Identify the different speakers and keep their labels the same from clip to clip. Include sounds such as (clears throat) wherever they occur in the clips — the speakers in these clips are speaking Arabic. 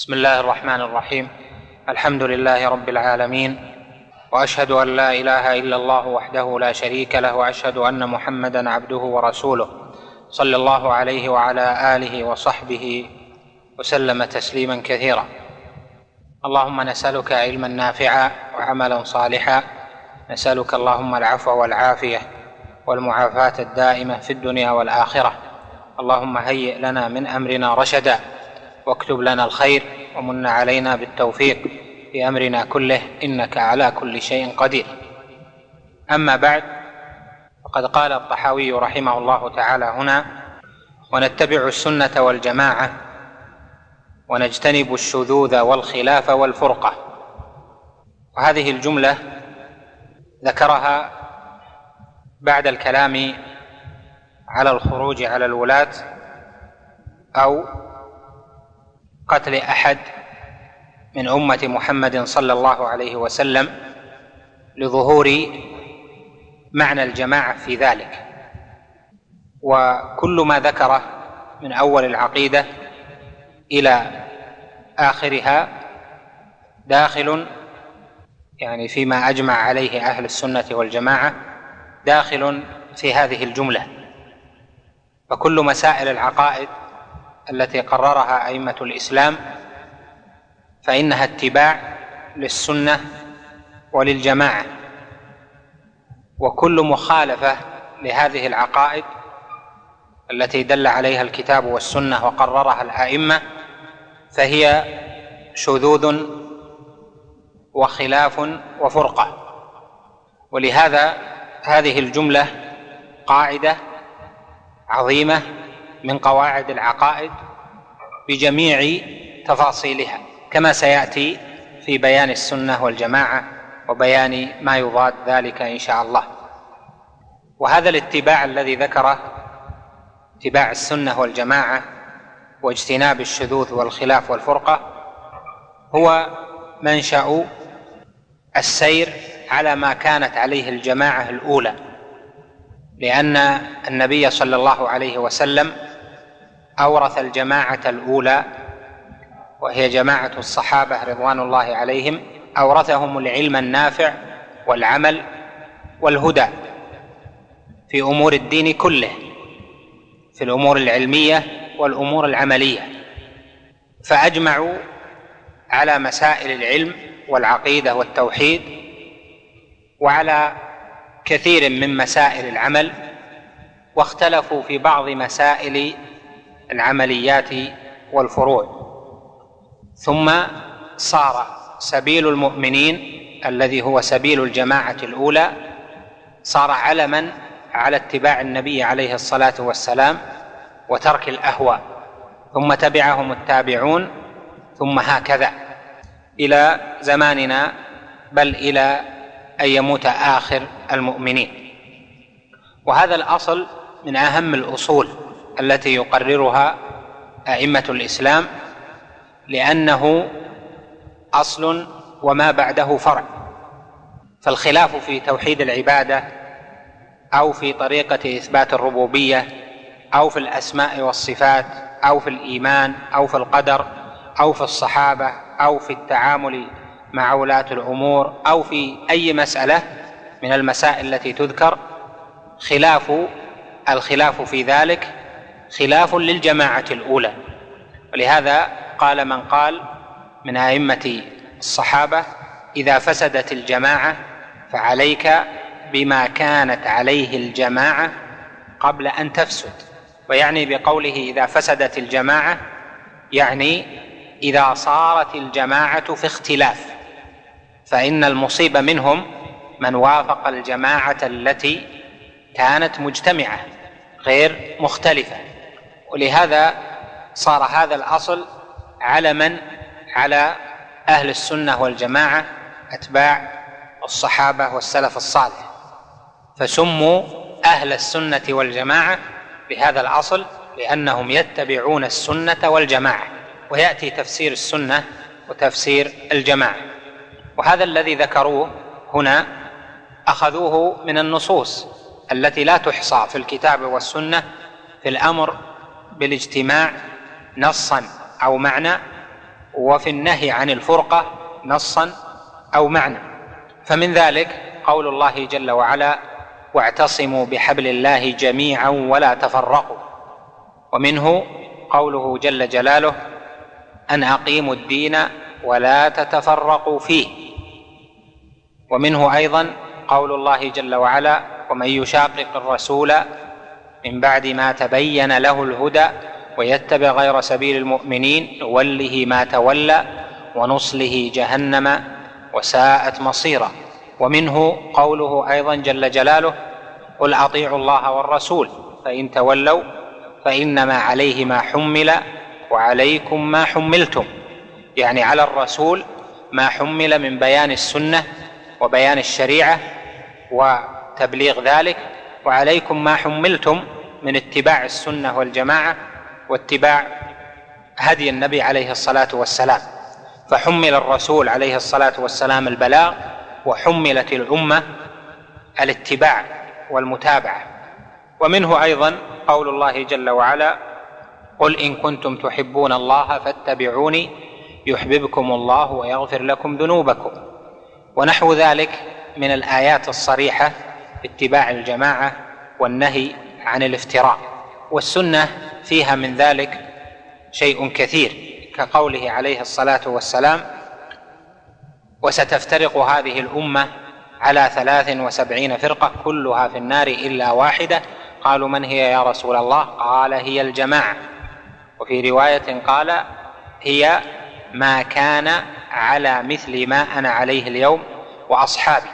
Speaker 1: بسم الله الرحمن الرحيم الحمد لله رب العالمين واشهد ان لا اله الا الله وحده لا شريك له واشهد ان محمدا عبده ورسوله صلى الله عليه وعلى اله وصحبه وسلم تسليما كثيرا اللهم نسالك علما نافعا وعملا صالحا نسالك اللهم العفو والعافيه والمعافاه الدائمه في الدنيا والاخره اللهم هيئ لنا من امرنا رشدا واكتب لنا الخير ومن علينا بالتوفيق في امرنا كله انك على كل شيء قدير اما بعد فقد قال الطحاوي رحمه الله تعالى هنا ونتبع السنه والجماعه ونجتنب الشذوذ والخلاف والفرقه وهذه الجمله ذكرها بعد الكلام على الخروج على الولاه او قتل احد من امه محمد صلى الله عليه وسلم لظهور معنى الجماعه في ذلك وكل ما ذكره من اول العقيده الى اخرها داخل يعني فيما اجمع عليه اهل السنه والجماعه داخل في هذه الجمله فكل مسائل العقائد التي قررها ائمه الاسلام فانها اتباع للسنه وللجماعه وكل مخالفه لهذه العقائد التي دل عليها الكتاب والسنه وقررها الائمه فهي شذوذ وخلاف وفرقه ولهذا هذه الجمله قاعده عظيمه من قواعد العقائد بجميع تفاصيلها كما سياتي في بيان السنه والجماعه وبيان ما يضاد ذلك ان شاء الله وهذا الاتباع الذي ذكره اتباع السنه والجماعه واجتناب الشذوذ والخلاف والفرقه هو منشا السير على ما كانت عليه الجماعه الاولى لان النبي صلى الله عليه وسلم أورث الجماعة الأولى وهي جماعة الصحابة رضوان الله عليهم أورثهم العلم النافع والعمل والهدى في أمور الدين كله في الأمور العلمية والأمور العملية فأجمعوا على مسائل العلم والعقيدة والتوحيد وعلى كثير من مسائل العمل واختلفوا في بعض مسائل العمليات والفروع ثم صار سبيل المؤمنين الذي هو سبيل الجماعه الاولى صار علما على اتباع النبي عليه الصلاه والسلام وترك الاهواء ثم تبعهم التابعون ثم هكذا الى زماننا بل الى ان يموت اخر المؤمنين وهذا الاصل من اهم الاصول التي يقررها ائمه الاسلام لانه اصل وما بعده فرع فالخلاف في توحيد العباده او في طريقه اثبات الربوبيه او في الاسماء والصفات او في الايمان او في القدر او في الصحابه او في التعامل مع ولاه الامور او في اي مساله من المسائل التي تذكر خلاف الخلاف في ذلك خلاف للجماعة الأولى ولهذا قال من قال من أئمة الصحابة إذا فسدت الجماعة فعليك بما كانت عليه الجماعة قبل أن تفسد ويعني بقوله إذا فسدت الجماعة يعني إذا صارت الجماعة في اختلاف فإن المصيب منهم من وافق الجماعة التي كانت مجتمعة غير مختلفة ولهذا صار هذا الاصل علما على اهل السنه والجماعه اتباع الصحابه والسلف الصالح فسموا اهل السنه والجماعه بهذا الاصل لانهم يتبعون السنه والجماعه وياتي تفسير السنه وتفسير الجماعه وهذا الذي ذكروه هنا اخذوه من النصوص التي لا تحصى في الكتاب والسنه في الامر بالاجتماع نصا او معنى وفي النهي عن الفرقه نصا او معنى فمن ذلك قول الله جل وعلا واعتصموا بحبل الله جميعا ولا تفرقوا ومنه قوله جل جلاله ان اقيموا الدين ولا تتفرقوا فيه ومنه ايضا قول الله جل وعلا ومن يشاقق الرسول من بعد ما تبين له الهدى ويتبع غير سبيل المؤمنين نوله ما تولى ونصله جهنم وساءت مصيرا ومنه قوله ايضا جل جلاله قل اطيعوا الله والرسول فان تولوا فانما عليه ما حمل وعليكم ما حملتم يعني على الرسول ما حمل من بيان السنه وبيان الشريعه وتبليغ ذلك وعليكم ما حملتم من اتباع السنه والجماعه واتباع هدي النبي عليه الصلاه والسلام فحمل الرسول عليه الصلاه والسلام البلاغ وحملت الامه الاتباع والمتابعه ومنه ايضا قول الله جل وعلا قل ان كنتم تحبون الله فاتبعوني يحببكم الله ويغفر لكم ذنوبكم ونحو ذلك من الايات الصريحه اتباع الجماعه والنهي عن الافتراء والسنه فيها من ذلك شيء كثير كقوله عليه الصلاه والسلام وستفترق هذه الامه على ثلاث وسبعين فرقه كلها في النار الا واحده قالوا من هي يا رسول الله قال هي الجماعه وفي روايه قال هي ما كان على مثل ما انا عليه اليوم واصحابي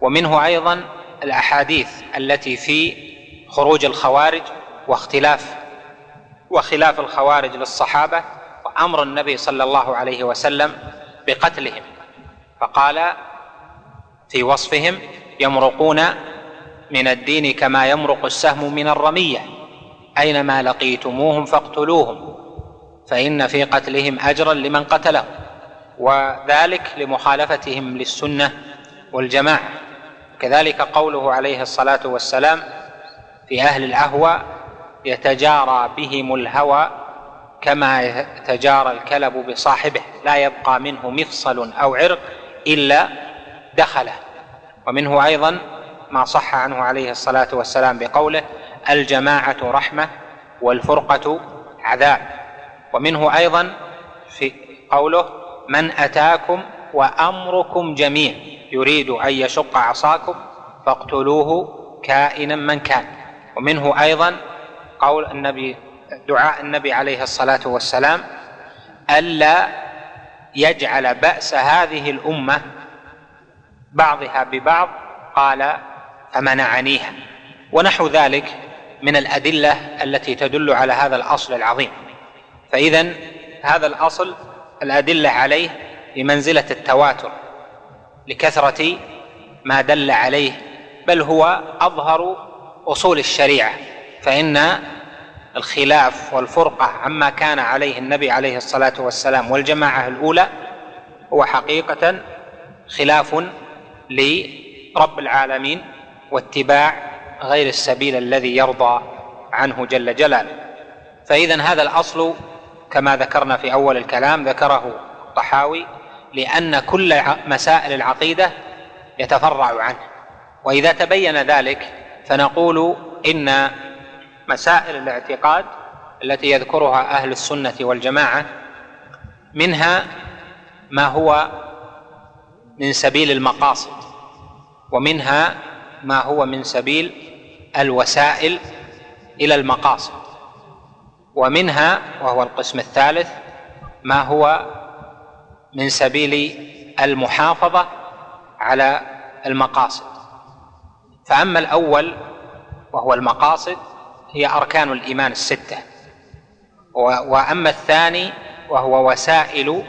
Speaker 1: ومنه ايضا الاحاديث التي في خروج الخوارج واختلاف وخلاف الخوارج للصحابه وامر النبي صلى الله عليه وسلم بقتلهم فقال في وصفهم يمرقون من الدين كما يمرق السهم من الرميه اينما لقيتموهم فاقتلوهم فان في قتلهم اجرا لمن قتلهم وذلك لمخالفتهم للسنه والجماعه كذلك قوله عليه الصلاه والسلام في اهل الاهوى يتجارى بهم الهوى كما يتجارى الكلب بصاحبه لا يبقى منه مفصل او عرق الا دخله ومنه ايضا ما صح عنه عليه الصلاه والسلام بقوله الجماعه رحمه والفرقه عذاب ومنه ايضا في قوله من اتاكم وأمركم جميع يريد أن يشق عصاكم فاقتلوه كائنا من كان ومنه أيضا قول النبي دعاء النبي عليه الصلاة والسلام ألا يجعل بأس هذه الأمة بعضها ببعض قال فمنعنيها ونحو ذلك من الأدلة التي تدل على هذا الأصل العظيم فإذا هذا الأصل الأدلة عليه بمنزله التواتر لكثره ما دل عليه بل هو اظهر اصول الشريعه فان الخلاف والفرقه عما كان عليه النبي عليه الصلاه والسلام والجماعه الاولى هو حقيقه خلاف لرب العالمين واتباع غير السبيل الذي يرضى عنه جل جلاله فاذا هذا الاصل كما ذكرنا في اول الكلام ذكره الطحاوي لأن كل مسائل العقيدة يتفرع عنه وإذا تبين ذلك فنقول إن مسائل الاعتقاد التي يذكرها أهل السنة والجماعة منها ما هو من سبيل المقاصد ومنها ما هو من سبيل الوسائل إلى المقاصد ومنها وهو القسم الثالث ما هو من سبيل المحافظه على المقاصد فاما الاول وهو المقاصد هي اركان الايمان السته واما الثاني وهو وسائل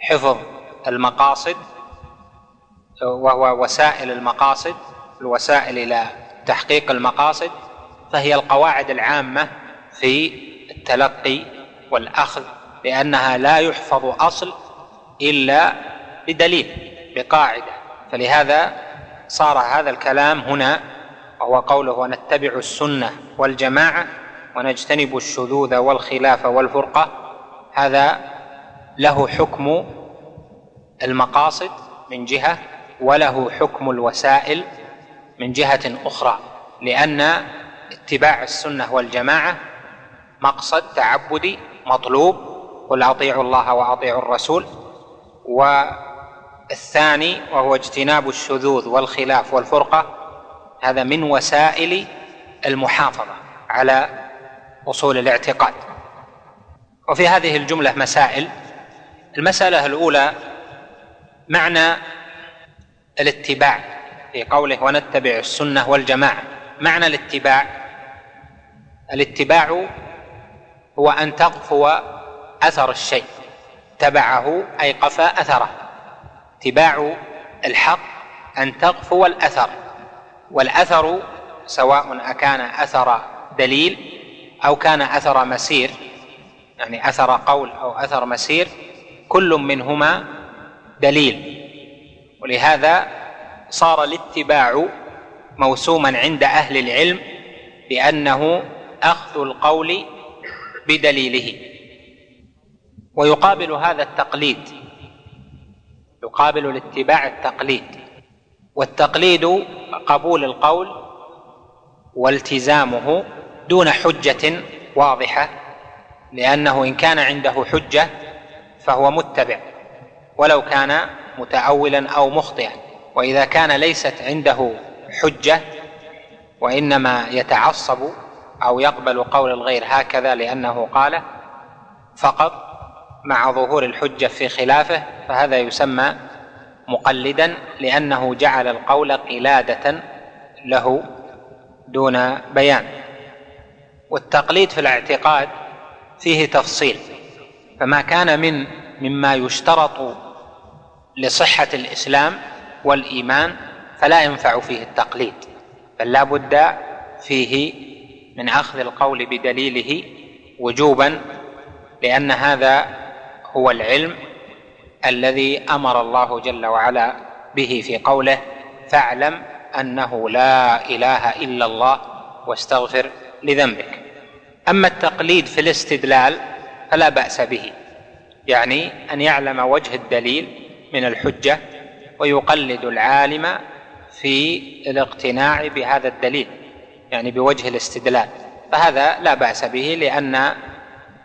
Speaker 1: حفظ المقاصد وهو وسائل المقاصد الوسائل الى تحقيق المقاصد فهي القواعد العامه في التلقي والاخذ لانها لا يحفظ اصل إلا بدليل بقاعدة فلهذا صار هذا الكلام هنا وهو قوله ونتبع السنة والجماعة ونجتنب الشذوذ والخلاف والفرقة هذا له حكم المقاصد من جهة وله حكم الوسائل من جهة أخرى لأن اتباع السنة والجماعة مقصد تعبدي مطلوب قل أطيعوا الله وأطيعوا الرسول والثاني وهو اجتناب الشذوذ والخلاف والفرقة هذا من وسائل المحافظة على أصول الاعتقاد وفي هذه الجملة مسائل المسألة الأولى معنى الاتباع في قوله ونتبع السنة والجماعة معنى الاتباع الاتباع هو أن تقفو أثر الشيء اتبعه أي قفى أثره اتباع الحق أن تقفو الأثر والأثر سواء أكان أثر دليل أو كان أثر مسير يعني أثر قول أو أثر مسير كل منهما دليل ولهذا صار الاتباع موسوما عند أهل العلم بأنه أخذ القول بدليله ويقابل هذا التقليد يقابل الاتباع التقليد والتقليد قبول القول والتزامه دون حجه واضحه لانه ان كان عنده حجه فهو متبع ولو كان متاولا او مخطئا واذا كان ليست عنده حجه وانما يتعصب او يقبل قول الغير هكذا لانه قاله فقط مع ظهور الحجه في خلافه فهذا يسمى مقلدا لانه جعل القول قلاده له دون بيان والتقليد في الاعتقاد فيه تفصيل فما كان من مما يشترط لصحه الاسلام والايمان فلا ينفع فيه التقليد بل لا بد فيه من اخذ القول بدليله وجوبا لان هذا هو العلم الذي امر الله جل وعلا به في قوله فاعلم انه لا اله الا الله واستغفر لذنبك اما التقليد في الاستدلال فلا باس به يعني ان يعلم وجه الدليل من الحجه ويقلد العالم في الاقتناع بهذا الدليل يعني بوجه الاستدلال فهذا لا باس به لان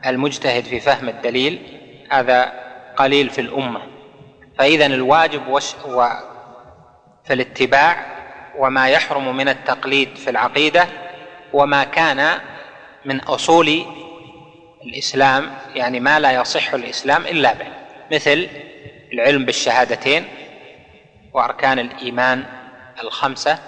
Speaker 1: المجتهد في فهم الدليل هذا قليل في الأمة فإذا الواجب وش هو في الاتباع وما يحرم من التقليد في العقيدة وما كان من أصول الإسلام يعني ما لا يصح الإسلام إلا به مثل العلم بالشهادتين وأركان الإيمان الخمسة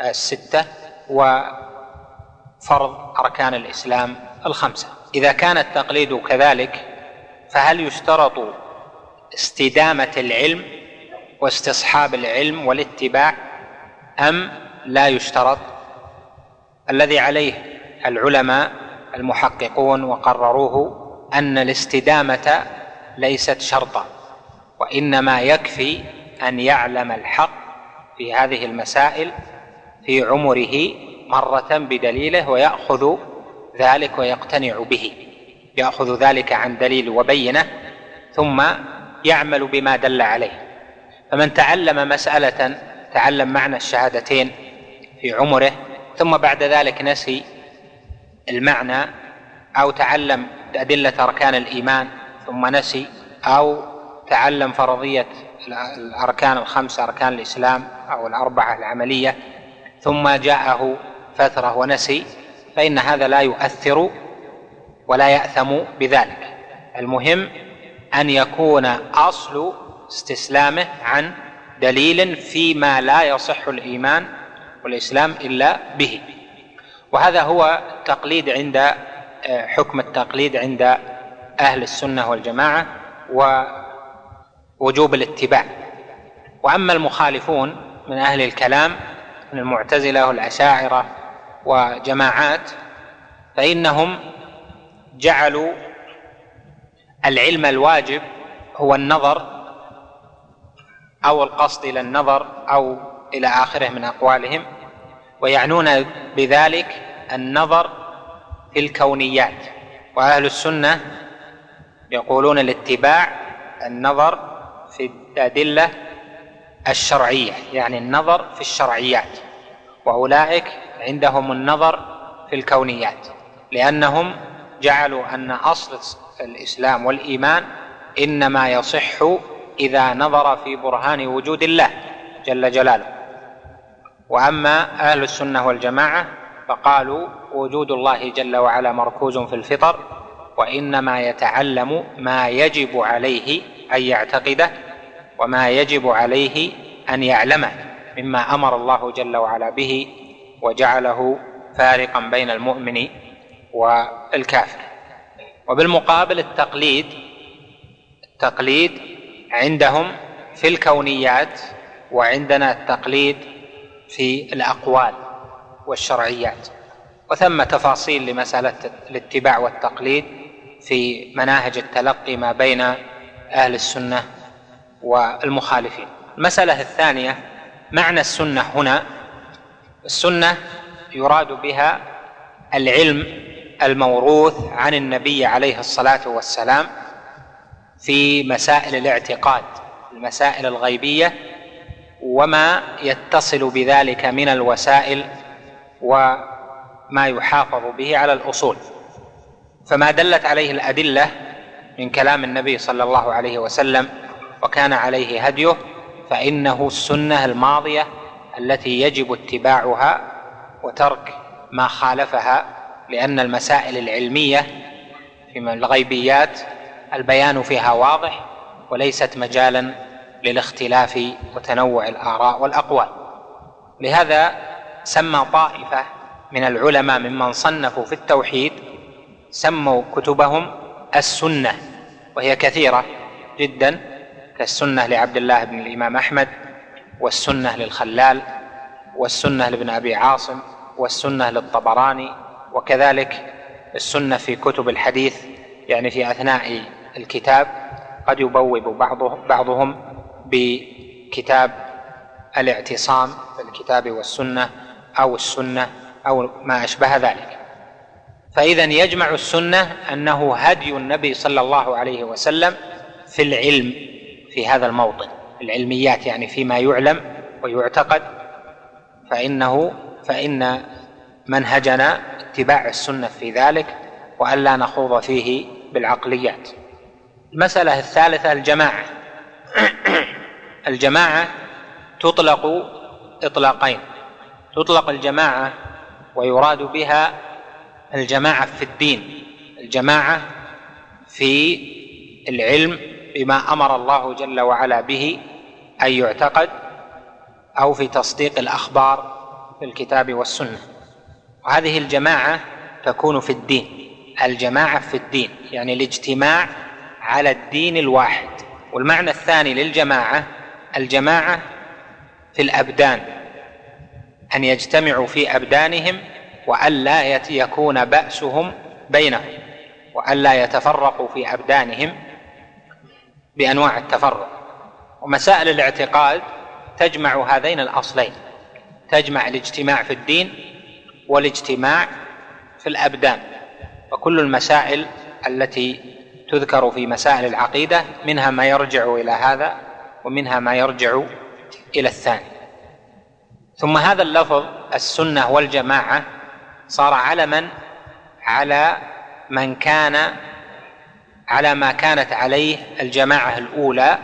Speaker 1: الستة وفرض أركان الإسلام الخمسة إذا كان التقليد كذلك فهل يشترط استدامه العلم واستصحاب العلم والاتباع ام لا يشترط الذي عليه العلماء المحققون وقرروه ان الاستدامه ليست شرطا وانما يكفي ان يعلم الحق في هذه المسائل في عمره مره بدليله وياخذ ذلك ويقتنع به ياخذ ذلك عن دليل وبينه ثم يعمل بما دل عليه فمن تعلم مساله تعلم معنى الشهادتين في عمره ثم بعد ذلك نسي المعنى او تعلم ادله اركان الايمان ثم نسي او تعلم فرضيه الاركان الخمسه اركان الاسلام او الاربعه العمليه ثم جاءه فتره ونسي فان هذا لا يؤثر ولا ياثم بذلك المهم ان يكون اصل استسلامه عن دليل فيما لا يصح الايمان والاسلام الا به وهذا هو تقليد عند آه، حكم التقليد عند اهل السنه والجماعه ووجوب الاتباع واما المخالفون من اهل الكلام من المعتزله والاشاعره وجماعات فانهم جعلوا العلم الواجب هو النظر او القصد الى النظر او الى اخره من اقوالهم ويعنون بذلك النظر في الكونيات واهل السنه يقولون الاتباع النظر في الادله الشرعيه يعني النظر في الشرعيات واولئك عندهم النظر في الكونيات لانهم جعلوا أن أصل الإسلام والإيمان إنما يصح إذا نظر في برهان وجود الله جل جلاله وأما أهل السنة والجماعة فقالوا وجود الله جل وعلا مركوز في الفطر وإنما يتعلم ما يجب عليه أن يعتقده وما يجب عليه أن يعلمه مما أمر الله جل وعلا به وجعله فارقا بين المؤمن والكافر وبالمقابل التقليد التقليد عندهم في الكونيات وعندنا التقليد في الاقوال والشرعيات وثم تفاصيل لمساله الاتباع والتقليد في مناهج التلقي ما بين اهل السنه والمخالفين المساله الثانيه معنى السنه هنا السنه يراد بها العلم الموروث عن النبي عليه الصلاة والسلام في مسائل الاعتقاد المسائل الغيبية وما يتصل بذلك من الوسائل وما يحافظ به على الأصول فما دلت عليه الأدلة من كلام النبي صلى الله عليه وسلم وكان عليه هديه فإنه السنة الماضية التي يجب اتباعها وترك ما خالفها لأن المسائل العلمية في الغيبيات البيان فيها واضح وليست مجالا للاختلاف وتنوع الآراء والأقوال لهذا سمى طائفة من العلماء ممن صنفوا في التوحيد سموا كتبهم السنة وهي كثيرة جدا كالسنة لعبد الله بن الإمام أحمد والسنة للخلال والسنة لابن أبي عاصم والسنة للطبراني وكذلك السنه في كتب الحديث يعني في اثناء الكتاب قد يبوب بعضه بعضهم بكتاب الاعتصام بالكتاب والسنه او السنه او ما اشبه ذلك فاذا يجمع السنه انه هدي النبي صلى الله عليه وسلم في العلم في هذا الموطن العلميات يعني فيما يعلم ويعتقد فانه فان منهجنا اتباع السنة في ذلك وألا نخوض فيه بالعقليات المسألة الثالثة الجماعة (clears throat) الجماعة تطلق إطلاقين تطلق الجماعة ويراد بها الجماعة في الدين الجماعة في العلم بما أمر الله جل وعلا به أن يعتقد أو في تصديق الأخبار في الكتاب والسنة وهذه الجماعة تكون في الدين الجماعة في الدين يعني الاجتماع على الدين الواحد والمعنى الثاني للجماعة الجماعة في الأبدان أن يجتمعوا في أبدانهم وألا يكون بأسهم بينهم وألا يتفرقوا في أبدانهم بأنواع التفرق ومسائل الاعتقاد تجمع هذين الأصلين تجمع الاجتماع في الدين والاجتماع في الابدان وكل المسائل التي تذكر في مسائل العقيده منها ما يرجع الى هذا ومنها ما يرجع الى الثاني ثم هذا اللفظ السنه والجماعه صار علما على من كان على ما كانت عليه الجماعه الاولى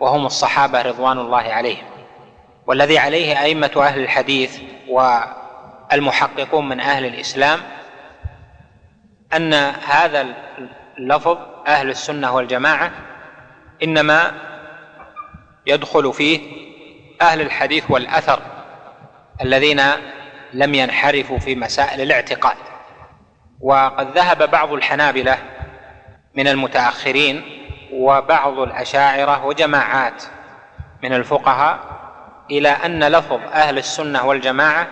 Speaker 1: وهم الصحابه رضوان الله عليهم والذي عليه ائمه اهل الحديث و المحققون من أهل الإسلام أن هذا اللفظ أهل السنة والجماعة إنما يدخل فيه أهل الحديث والأثر الذين لم ينحرفوا في مسائل الاعتقاد وقد ذهب بعض الحنابلة من المتأخرين وبعض الأشاعرة وجماعات من الفقهاء إلى أن لفظ أهل السنة والجماعة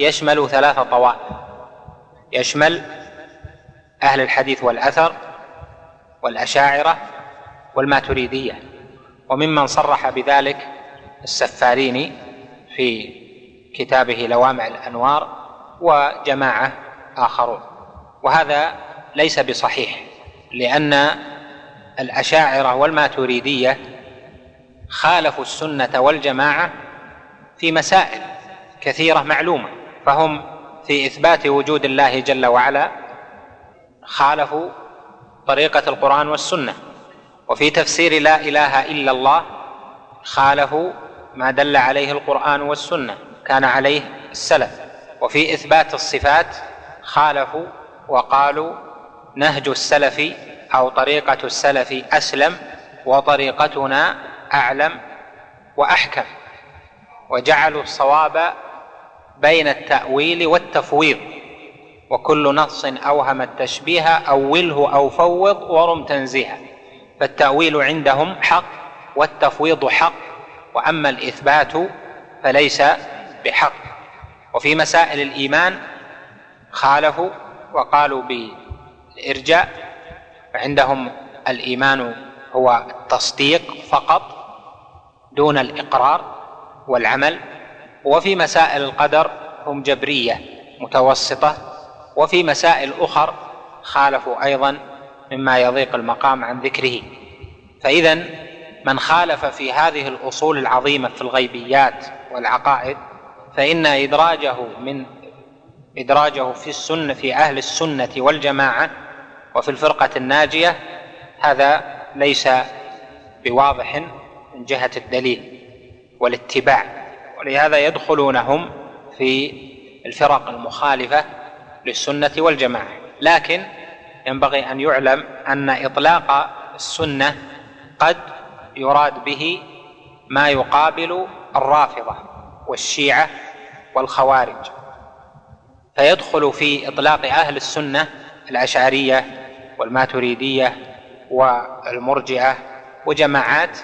Speaker 1: يشمل ثلاث طوائف يشمل أهل الحديث والأثر والأشاعرة والماتريدية وممن صرح بذلك السفاريني في كتابه لوامع الأنوار وجماعة آخرون وهذا ليس بصحيح لأن الأشاعرة والماتريدية خالفوا السنة والجماعة في مسائل كثيرة معلومة فهم في اثبات وجود الله جل وعلا خالفوا طريقه القران والسنه وفي تفسير لا اله الا الله خالفوا ما دل عليه القران والسنه كان عليه السلف وفي اثبات الصفات خالفوا وقالوا نهج السلف او طريقه السلف اسلم وطريقتنا اعلم واحكم وجعلوا الصواب بين التأويل والتفويض وكل نص أوهم التشبيه أوله أو فوض ورم تنزيها فالتأويل عندهم حق والتفويض حق وأما الإثبات فليس بحق وفي مسائل الإيمان خالفوا وقالوا بالإرجاء عندهم الإيمان هو التصديق فقط دون الإقرار والعمل وفي مسائل القدر هم جبريه متوسطه وفي مسائل اخر خالفوا ايضا مما يضيق المقام عن ذكره فاذا من خالف في هذه الاصول العظيمه في الغيبيات والعقائد فان ادراجه من ادراجه في السنه في اهل السنه والجماعه وفي الفرقه الناجيه هذا ليس بواضح من جهه الدليل والاتباع ولهذا يدخلونهم في الفرق المخالفه للسنه والجماعه لكن ينبغي ان يعلم ان اطلاق السنه قد يراد به ما يقابل الرافضه والشيعه والخوارج فيدخل في اطلاق اهل السنه الاشعريه والماتريديه والمرجئه وجماعات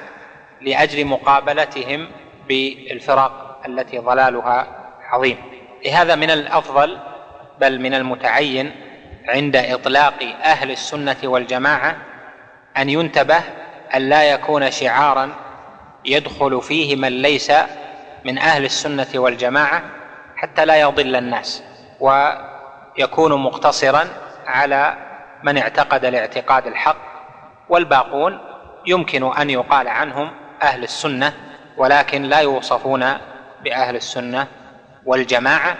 Speaker 1: لاجل مقابلتهم بالفرق التي ضلالها عظيم لهذا من الافضل بل من المتعين عند اطلاق اهل السنه والجماعه ان ينتبه ان لا يكون شعارا يدخل فيه من ليس من اهل السنه والجماعه حتى لا يضل الناس ويكون مقتصرا على من اعتقد الاعتقاد الحق والباقون يمكن ان يقال عنهم اهل السنه ولكن لا يوصفون باهل السنه والجماعه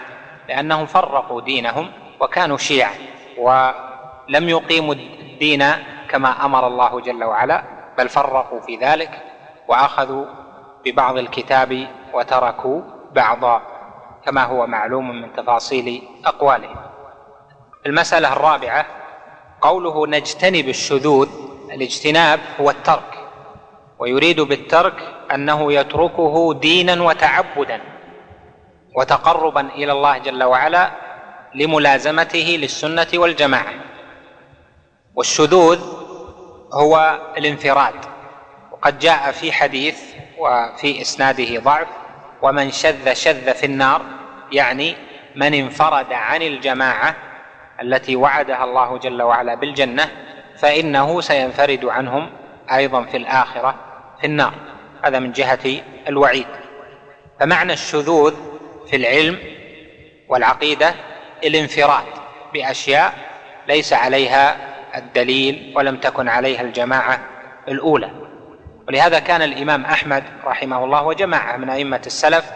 Speaker 1: لانهم فرقوا دينهم وكانوا شيعا ولم يقيموا الدين كما امر الله جل وعلا بل فرقوا في ذلك واخذوا ببعض الكتاب وتركوا بعضا كما هو معلوم من تفاصيل اقوالهم المساله الرابعه قوله نجتنب الشذوذ الاجتناب هو الترك ويريد بالترك انه يتركه دينا وتعبدا وتقربا الى الله جل وعلا لملازمته للسنه والجماعه والشذوذ هو الانفراد وقد جاء في حديث وفي اسناده ضعف ومن شذ شذ في النار يعني من انفرد عن الجماعه التي وعدها الله جل وعلا بالجنه فانه سينفرد عنهم ايضا في الاخره في النار هذا من جهة الوعيد فمعنى الشذوذ في العلم والعقيدة الانفراد بأشياء ليس عليها الدليل ولم تكن عليها الجماعة الأولى ولهذا كان الإمام أحمد رحمه الله وجماعة من أئمة السلف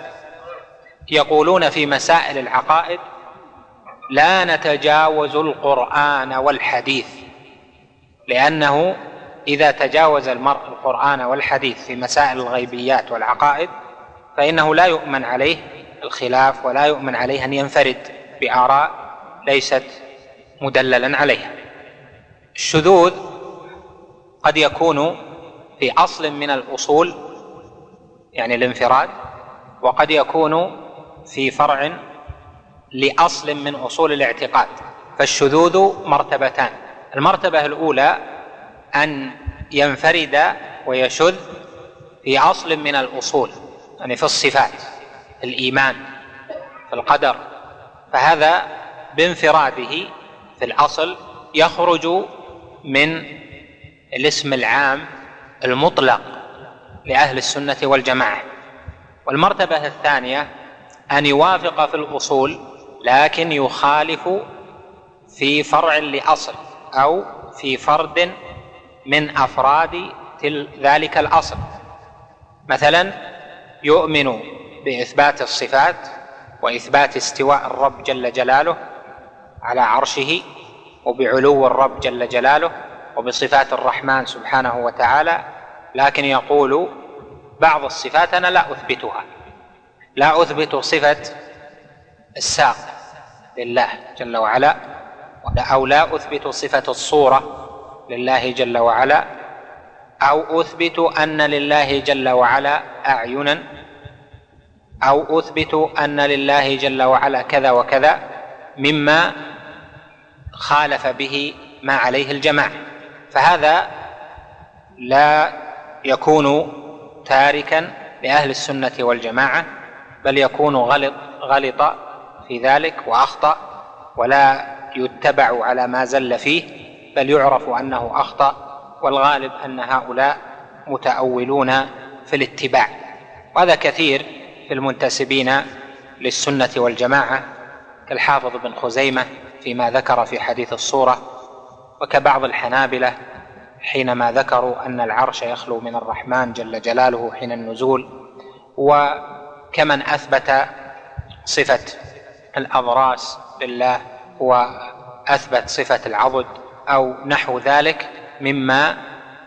Speaker 1: يقولون في مسائل العقائد لا نتجاوز القرآن والحديث لأنه إذا تجاوز المرء القرآن والحديث في مسائل الغيبيات والعقائد فإنه لا يؤمن عليه الخلاف ولا يؤمن عليه أن ينفرد بآراء ليست مدللا عليها الشذوذ قد يكون في أصل من الأصول يعني الانفراد وقد يكون في فرع لأصل من أصول الاعتقاد فالشذوذ مرتبتان المرتبة الأولى أن ينفرد ويشذ في أصل من الأصول يعني في الصفات في الإيمان في القدر فهذا بانفراده في الأصل يخرج من الاسم العام المطلق لأهل السنة والجماعة والمرتبة الثانية أن يوافق في الأصول لكن يخالف في فرع لأصل أو في فرد من افراد ذلك الاصل مثلا يؤمن باثبات الصفات واثبات استواء الرب جل جلاله على عرشه وبعلو الرب جل جلاله وبصفات الرحمن سبحانه وتعالى لكن يقول بعض الصفات انا لا اثبتها لا اثبت صفه الساق لله جل وعلا او لا اثبت صفه الصوره لله جل وعلا او اثبت ان لله جل وعلا اعينا او اثبت ان لله جل وعلا كذا وكذا مما خالف به ما عليه الجماعه فهذا لا يكون تاركا لاهل السنه والجماعه بل يكون غلط غلط في ذلك واخطا ولا يتبع على ما زل فيه بل يعرف انه اخطا والغالب ان هؤلاء متاولون في الاتباع وهذا كثير في المنتسبين للسنه والجماعه كالحافظ بن خزيمه فيما ذكر في حديث الصوره وكبعض الحنابله حينما ذكروا ان العرش يخلو من الرحمن جل جلاله حين النزول وكمن اثبت صفه الاضراس لله واثبت صفه العضد او نحو ذلك مما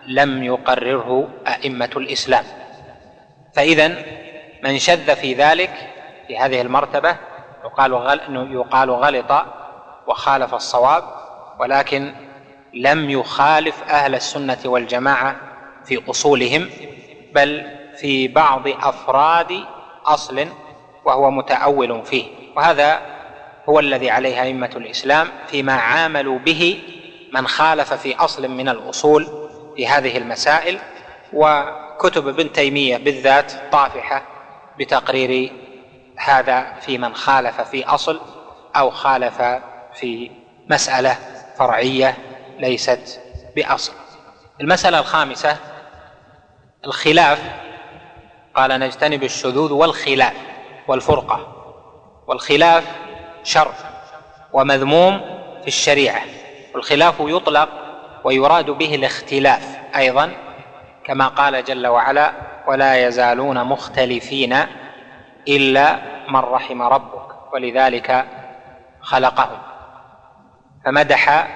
Speaker 1: لم يقرره ائمه الاسلام فاذا من شذ في ذلك في هذه المرتبه يقال يقال غلط وخالف الصواب ولكن لم يخالف اهل السنه والجماعه في اصولهم بل في بعض افراد اصل وهو متاول فيه وهذا هو الذي عليه ائمه الاسلام فيما عاملوا به من خالف في اصل من الاصول في هذه المسائل وكتب ابن تيميه بالذات طافحه بتقرير هذا في من خالف في اصل او خالف في مساله فرعيه ليست باصل المساله الخامسه الخلاف قال نجتنب الشذوذ والخلاف والفرقه والخلاف شر ومذموم في الشريعه والخلاف يطلق ويراد به الاختلاف ايضا كما قال جل وعلا ولا يزالون مختلفين الا من رحم ربك ولذلك خلقهم فمدح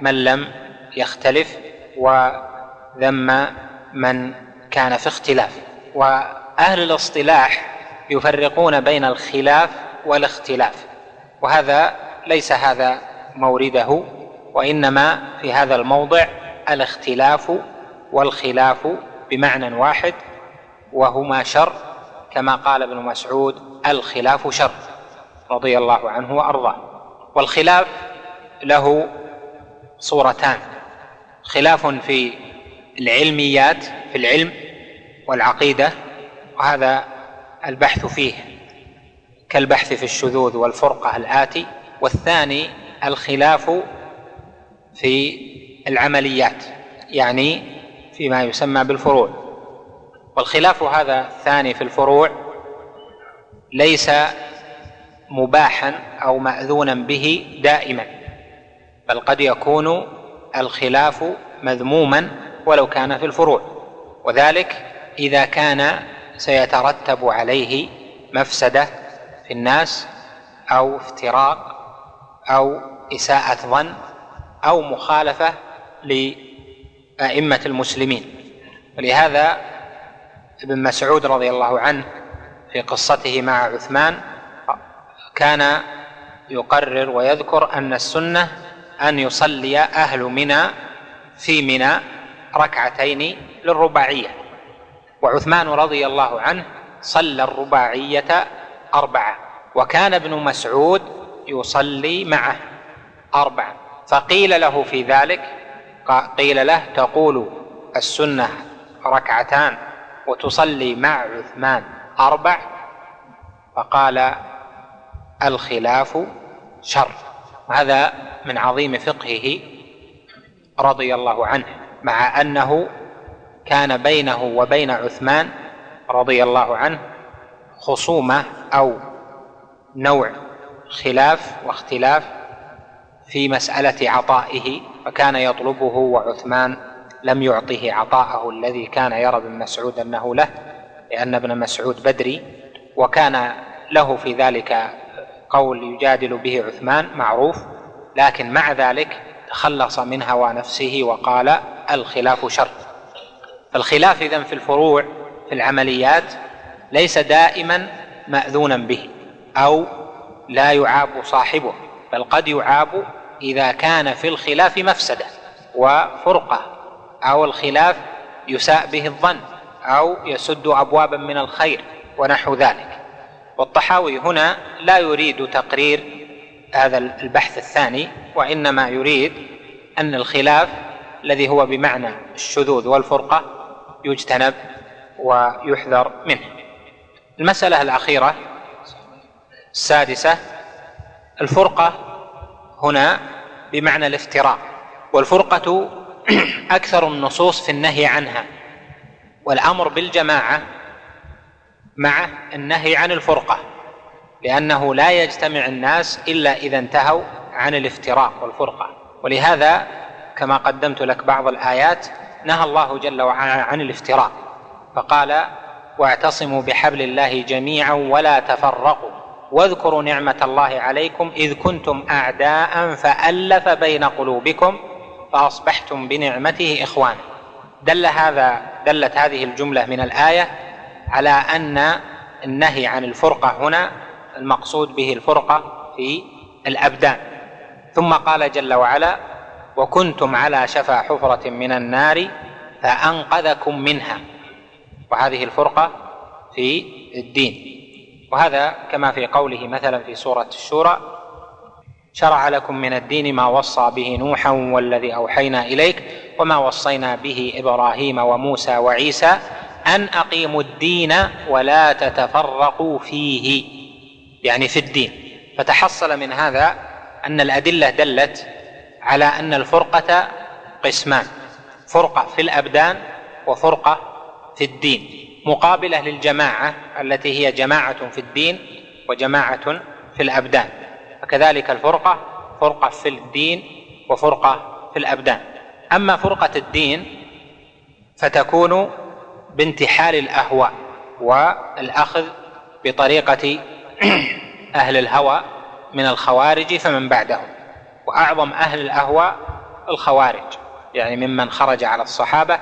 Speaker 1: من لم يختلف وذم من كان في اختلاف واهل الاصطلاح يفرقون بين الخلاف والاختلاف وهذا ليس هذا مورده وإنما في هذا الموضع الاختلاف والخلاف بمعنى واحد وهما شر كما قال ابن مسعود الخلاف شر رضي الله عنه وأرضاه والخلاف له صورتان خلاف في العلميات في العلم والعقيدة وهذا البحث فيه كالبحث في الشذوذ والفرقة الآتي والثاني الخلاف في العمليات يعني فيما يسمى بالفروع والخلاف هذا الثاني في الفروع ليس مباحا او ماذونا به دائما بل قد يكون الخلاف مذموما ولو كان في الفروع وذلك اذا كان سيترتب عليه مفسده في الناس او افتراق او اساءه ظن أو مخالفة لأئمة المسلمين ولهذا ابن مسعود رضي الله عنه في قصته مع عثمان كان يقرر ويذكر أن السنة أن يصلي أهل منى في منى ركعتين للرباعية وعثمان رضي الله عنه صلى الرباعية أربعة وكان ابن مسعود يصلي معه أربعة فقيل له في ذلك قيل له تقول السنة ركعتان وتصلي مع عثمان أربع فقال الخلاف شر هذا من عظيم فقهه رضي الله عنه مع أنه كان بينه وبين عثمان رضي الله عنه خصومة أو نوع خلاف واختلاف في مسألة عطائه فكان يطلبه وعثمان لم يعطه عطاءه الذي كان يرى ابن مسعود أنه له لأن ابن مسعود بدري وكان له في ذلك قول يجادل به عثمان معروف لكن مع ذلك تخلص من هوى نفسه وقال الخلاف شر فالخلاف اذا في الفروع في العمليات ليس دائما مأذونا به أو لا يعاب صاحبه بل قد يعاب إذا كان في الخلاف مفسدة وفرقة أو الخلاف يساء به الظن أو يسد أبوابا من الخير ونحو ذلك والطحاوي هنا لا يريد تقرير هذا البحث الثاني وإنما يريد أن الخلاف الذي هو بمعنى الشذوذ والفرقة يجتنب ويحذر منه المسألة الأخيرة السادسة الفرقة هنا بمعنى الافتراء والفرقة (clears throat) أكثر النصوص في النهي عنها والأمر بالجماعة مع النهي عن الفرقة لأنه لا يجتمع الناس إلا إذا انتهوا عن الافتراء والفرقة ولهذا كما قدمت لك بعض الآيات نهى الله جل وعلا عن الافتراء فقال واعتصموا بحبل الله جميعا ولا تفرقوا واذكروا نعمة الله عليكم إذ كنتم أعداء فألف بين قلوبكم فأصبحتم بنعمته إخوانا دل هذا دلت هذه الجملة من الآية على أن النهي عن الفرقة هنا المقصود به الفرقة في الأبدان ثم قال جل وعلا وكنتم على شفا حفرة من النار فأنقذكم منها وهذه الفرقة في الدين وهذا كما في قوله مثلا في سوره الشورى شرع لكم من الدين ما وصى به نوحا والذي اوحينا اليك وما وصينا به ابراهيم وموسى وعيسى ان اقيموا الدين ولا تتفرقوا فيه يعني في الدين فتحصل من هذا ان الادله دلت على ان الفرقه قسمان فرقه في الابدان وفرقه في الدين مقابله للجماعه التي هي جماعه في الدين وجماعه في الابدان وكذلك الفرقه فرقه في الدين وفرقه في الابدان اما فرقه الدين فتكون بانتحال الاهواء والاخذ بطريقه (clears throat) اهل الهوى من الخوارج فمن بعدهم واعظم اهل الاهواء الخوارج يعني ممن خرج على الصحابه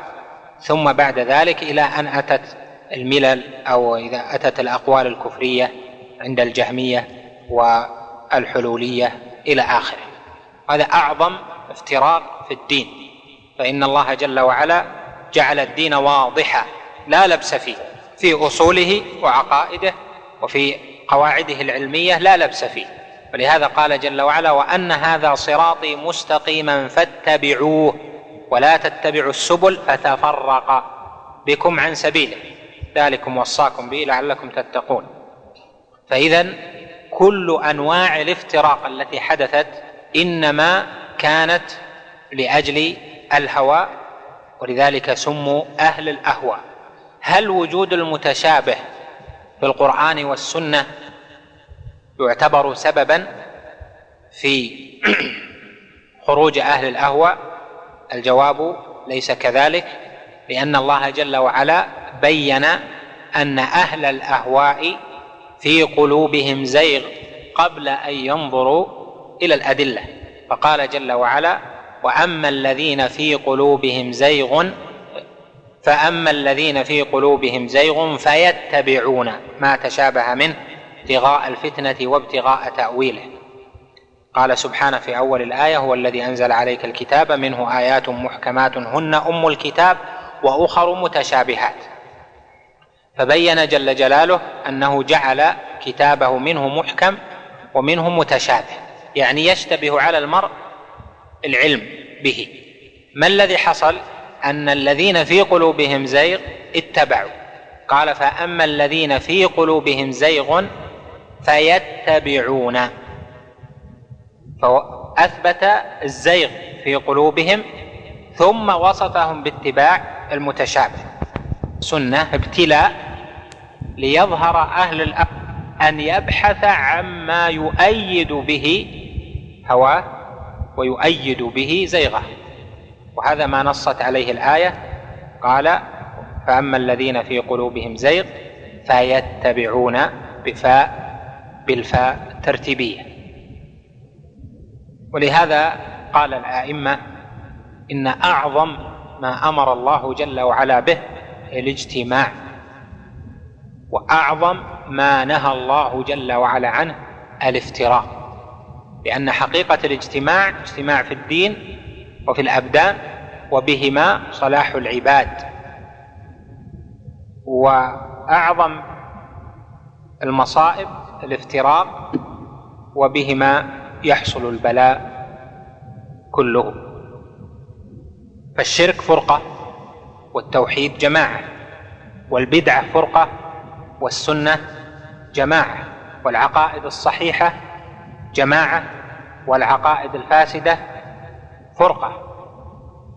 Speaker 1: ثم بعد ذلك الى ان اتت الملل أو إذا أتت الأقوال الكفرية عند الجهمية والحلولية إلى آخره هذا أعظم افتراق في الدين فإن الله جل وعلا جعل الدين واضحا لا لبس فيه في أصوله وعقائده وفي قواعده العلمية لا لبس فيه ولهذا قال جل وعلا وأن هذا صراطي مستقيما فاتبعوه ولا تتبعوا السبل فتفرق بكم عن سبيله ذلكم وصاكم به لعلكم تتقون فإذا كل أنواع الافتراق التي حدثت إنما كانت لأجل الهوى ولذلك سموا أهل الأهوى هل وجود المتشابه في القرآن والسنة يعتبر سببا في (clears throat) خروج أهل الأهوى الجواب ليس كذلك لأن الله جل وعلا بين أن أهل الأهواء في قلوبهم زيغ قبل أن ينظروا إلى الأدلة فقال جل وعلا وأما الذين في قلوبهم زيغ فأما الذين في قلوبهم زيغ فيتبعون ما تشابه منه ابتغاء الفتنة وابتغاء تأويله قال سبحانه في أول الآية هو الذي أنزل عليك الكتاب منه آيات محكمات هن أم الكتاب وأخر متشابهات فبين جل جلاله انه جعل كتابه منه محكم ومنه متشابه يعني يشتبه على المرء العلم به ما الذي حصل ان الذين في قلوبهم زيغ اتبعوا قال فاما الذين في قلوبهم زيغ فيتبعون فاثبت الزيغ في قلوبهم ثم وصفهم باتباع المتشابه سنة ابتلاء ليظهر أهل الأمر أن يبحث عما يؤيد به هواه ويؤيد به زيغه وهذا ما نصت عليه الآية قال فأما الذين في قلوبهم زيغ فيتبعون بفاء بالفاء ترتيبية ولهذا قال الأئمة إن أعظم ما أمر الله جل وعلا به الاجتماع واعظم ما نهى الله جل وعلا عنه الافتراء لان حقيقه الاجتماع اجتماع في الدين وفي الابدان وبهما صلاح العباد واعظم المصائب الافتراق وبهما يحصل البلاء كله فالشرك فرقه والتوحيد جماعه والبدعه فرقه والسنه جماعه والعقائد الصحيحه جماعه والعقائد الفاسده فرقه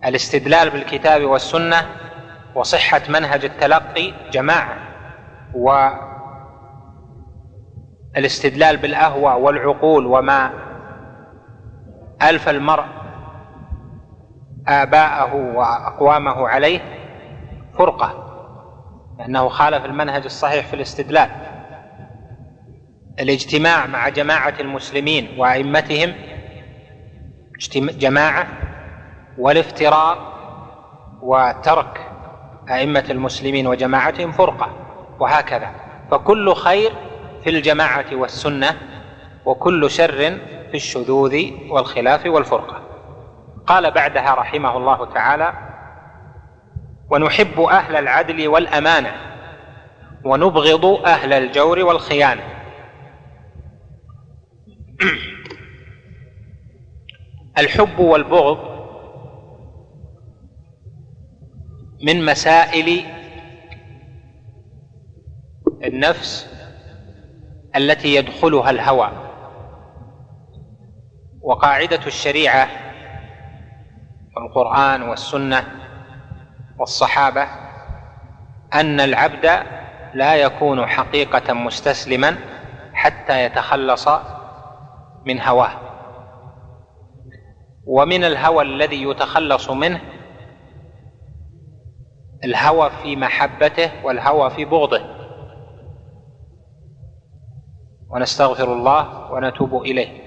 Speaker 1: الاستدلال بالكتاب والسنه وصحه منهج التلقي جماعه و الاستدلال بالاهوى والعقول وما الف المرء اباءه واقوامه عليه فرقة لأنه خالف المنهج الصحيح في الاستدلال الاجتماع مع جماعة المسلمين وأئمتهم جماعة والافتراق وترك أئمة المسلمين وجماعتهم فرقة وهكذا فكل خير في الجماعة والسنة وكل شر في الشذوذ والخلاف والفرقة قال بعدها رحمه الله تعالى ونحب أهل العدل والأمانة ونبغض أهل الجور والخيانة (clears throat) الحب والبغض من مسائل النفس التي يدخلها الهوى وقاعده الشريعه والقران والسنه والصحابه ان العبد لا يكون حقيقه مستسلما حتى يتخلص من هواه ومن الهوى الذي يتخلص منه الهوى في محبته والهوى في بغضه ونستغفر الله ونتوب اليه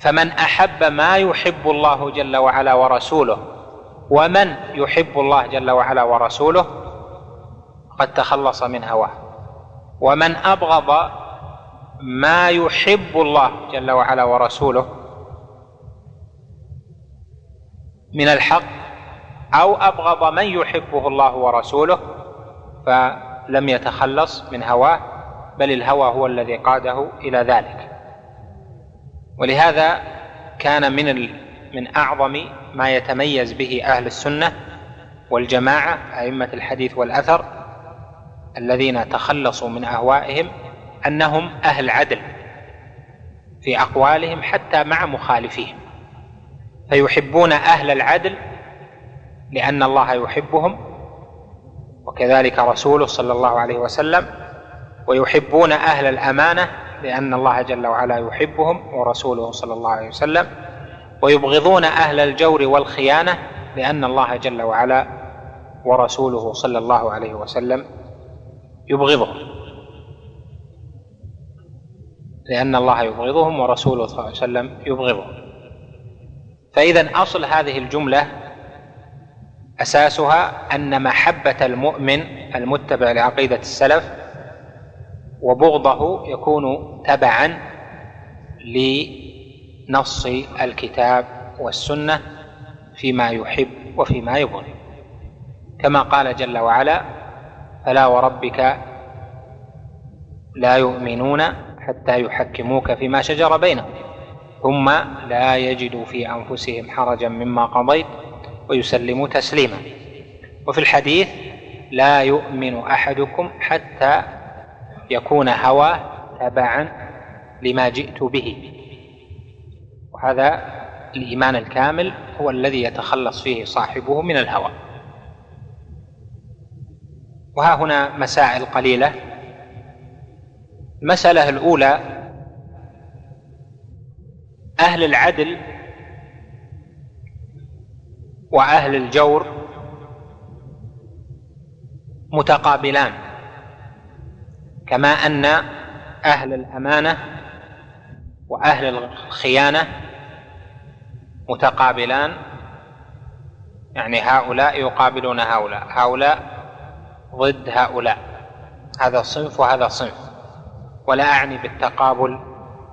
Speaker 1: فمن احب ما يحب الله جل وعلا ورسوله ومن يحب الله جل وعلا ورسوله قد تخلص من هواه ومن ابغض ما يحب الله جل وعلا ورسوله من الحق او ابغض من يحبه الله ورسوله فلم يتخلص من هواه بل الهوى هو الذي قاده الى ذلك ولهذا كان من من أعظم ما يتميز به أهل السنة والجماعة أئمة الحديث والأثر الذين تخلصوا من أهوائهم أنهم أهل عدل في أقوالهم حتى مع مخالفيهم فيحبون أهل العدل لأن الله يحبهم وكذلك رسوله صلى الله عليه وسلم ويحبون أهل الأمانة لأن الله جل وعلا يحبهم ورسوله صلى الله عليه وسلم ويبغضون اهل الجور والخيانه لان الله جل وعلا ورسوله صلى الله عليه وسلم يبغضهم لان الله يبغضهم ورسوله صلى الله عليه وسلم يبغضهم فاذا اصل هذه الجمله اساسها ان محبه المؤمن المتبع لعقيده السلف وبغضه يكون تبعا ل نص الكتاب والسنه فيما يحب وفيما يبغي كما قال جل وعلا فلا وربك لا يؤمنون حتى يحكموك فيما شجر بينهم ثم لا يجدوا في انفسهم حرجا مما قضيت ويسلموا تسليما وفي الحديث لا يؤمن احدكم حتى يكون هواه تبعا لما جئت به هذا الإيمان الكامل هو الذي يتخلص فيه صاحبه من الهوى وها هنا مسائل قليلة المسألة الأولى أهل العدل وأهل الجور متقابلان كما أن أهل الأمانة وأهل الخيانة متقابلان يعني هؤلاء يقابلون هؤلاء هؤلاء ضد هؤلاء هذا صنف وهذا صنف ولا أعني بالتقابل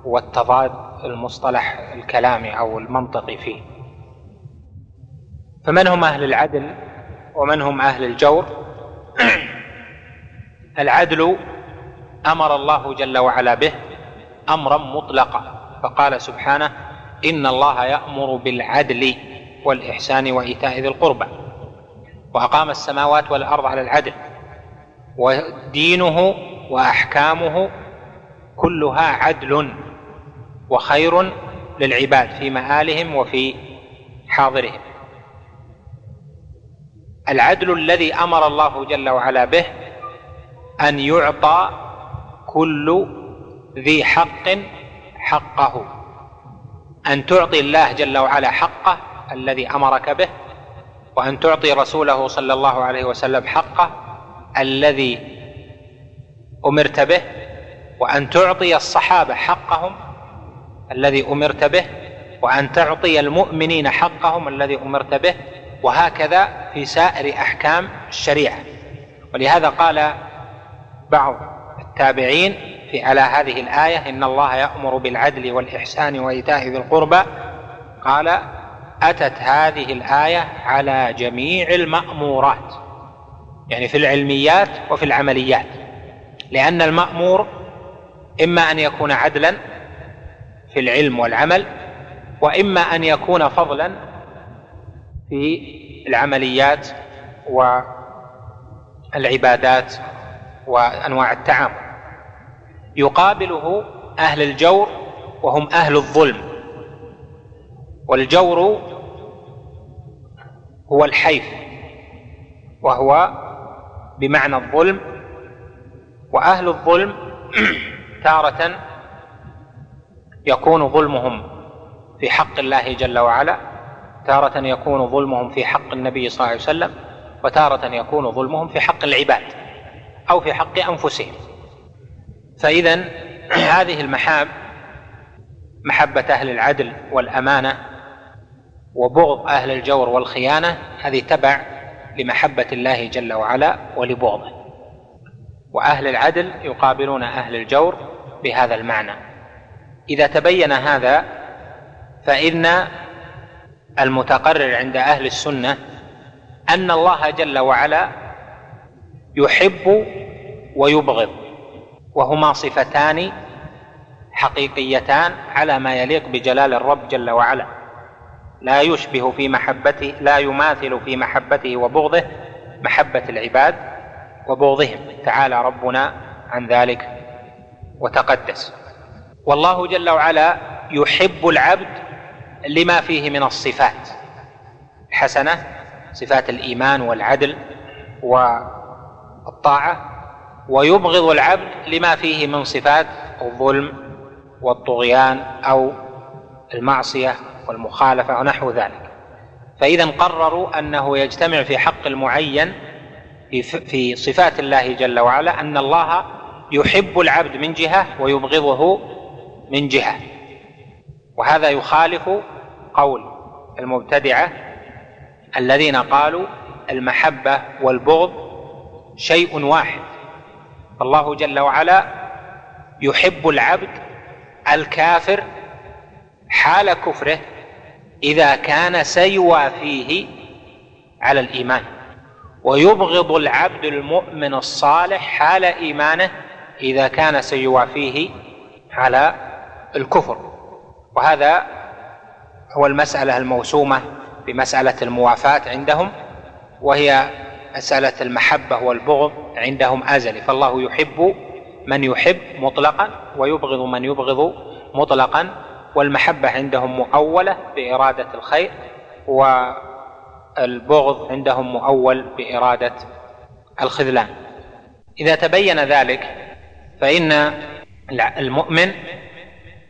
Speaker 1: والتضاد المصطلح الكلامي أو المنطقي فيه فمن هم أهل العدل ومن هم أهل الجور (clears throat) العدل أمر الله جل وعلا به أمرا مطلقا فقال سبحانه إن الله يأمر بالعدل والإحسان وإيتاء ذي القربى وأقام السماوات والأرض على العدل ودينه وأحكامه كلها عدل وخير للعباد في مآلهم وفي حاضرهم العدل الذي امر الله جل وعلا به ان يعطى كل ذي حق حقه ان تعطي الله جل وعلا حقه الذي امرك به وان تعطي رسوله صلى الله عليه وسلم حقه الذي امرت به وان تعطي الصحابه حقهم الذي امرت به وان تعطي المؤمنين حقهم الذي امرت به وهكذا في سائر احكام الشريعه ولهذا قال بعض التابعين في على هذه الآية إن الله يأمر بالعدل والإحسان وإيتاء ذي القربى قال أتت هذه الآية على جميع المأمورات يعني في العلميات وفي العمليات لأن المأمور إما أن يكون عدلا في العلم والعمل وإما أن يكون فضلا في العمليات والعبادات وأنواع التعامل يقابله اهل الجور وهم اهل الظلم والجور هو الحيف وهو بمعنى الظلم واهل الظلم (clears throat) تاره يكون ظلمهم في حق الله جل وعلا تاره يكون ظلمهم في حق النبي صلى الله عليه وسلم وتاره يكون ظلمهم في حق العباد او في حق انفسهم فإذا (clears throat) هذه المحاب محبة أهل العدل والأمانة وبغض أهل الجور والخيانة هذه تبع لمحبة الله جل وعلا ولبغضه وأهل العدل يقابلون أهل الجور بهذا المعنى إذا تبين هذا فإن المتقرر عند أهل السنة أن الله جل وعلا يحب ويبغض وهما صفتان حقيقيتان على ما يليق بجلال الرب جل وعلا لا يشبه في محبته لا يماثل في محبته وبغضه محبه العباد وبغضهم تعالى ربنا عن ذلك وتقدس والله جل وعلا يحب العبد لما فيه من الصفات الحسنه صفات الايمان والعدل والطاعه ويبغض العبد لما فيه من صفات الظلم والطغيان او المعصيه والمخالفه ونحو ذلك فاذا قرروا انه يجتمع في حق المعين في صفات الله جل وعلا ان الله يحب العبد من جهه ويبغضه من جهه وهذا يخالف قول المبتدعه الذين قالوا المحبه والبغض شيء واحد فالله جل وعلا يحب العبد الكافر حال كفره اذا كان سيوافيه على الايمان ويبغض العبد المؤمن الصالح حال ايمانه اذا كان سيوافيه على الكفر وهذا هو المساله الموسومه بمساله الموافاه عندهم وهي مسألة المحبة والبغض عندهم أزلي فالله يحب من يحب مطلقا ويبغض من يبغض مطلقا والمحبة عندهم مؤولة بإرادة الخير والبغض عندهم مؤول بإرادة الخذلان إذا تبين ذلك فإن المؤمن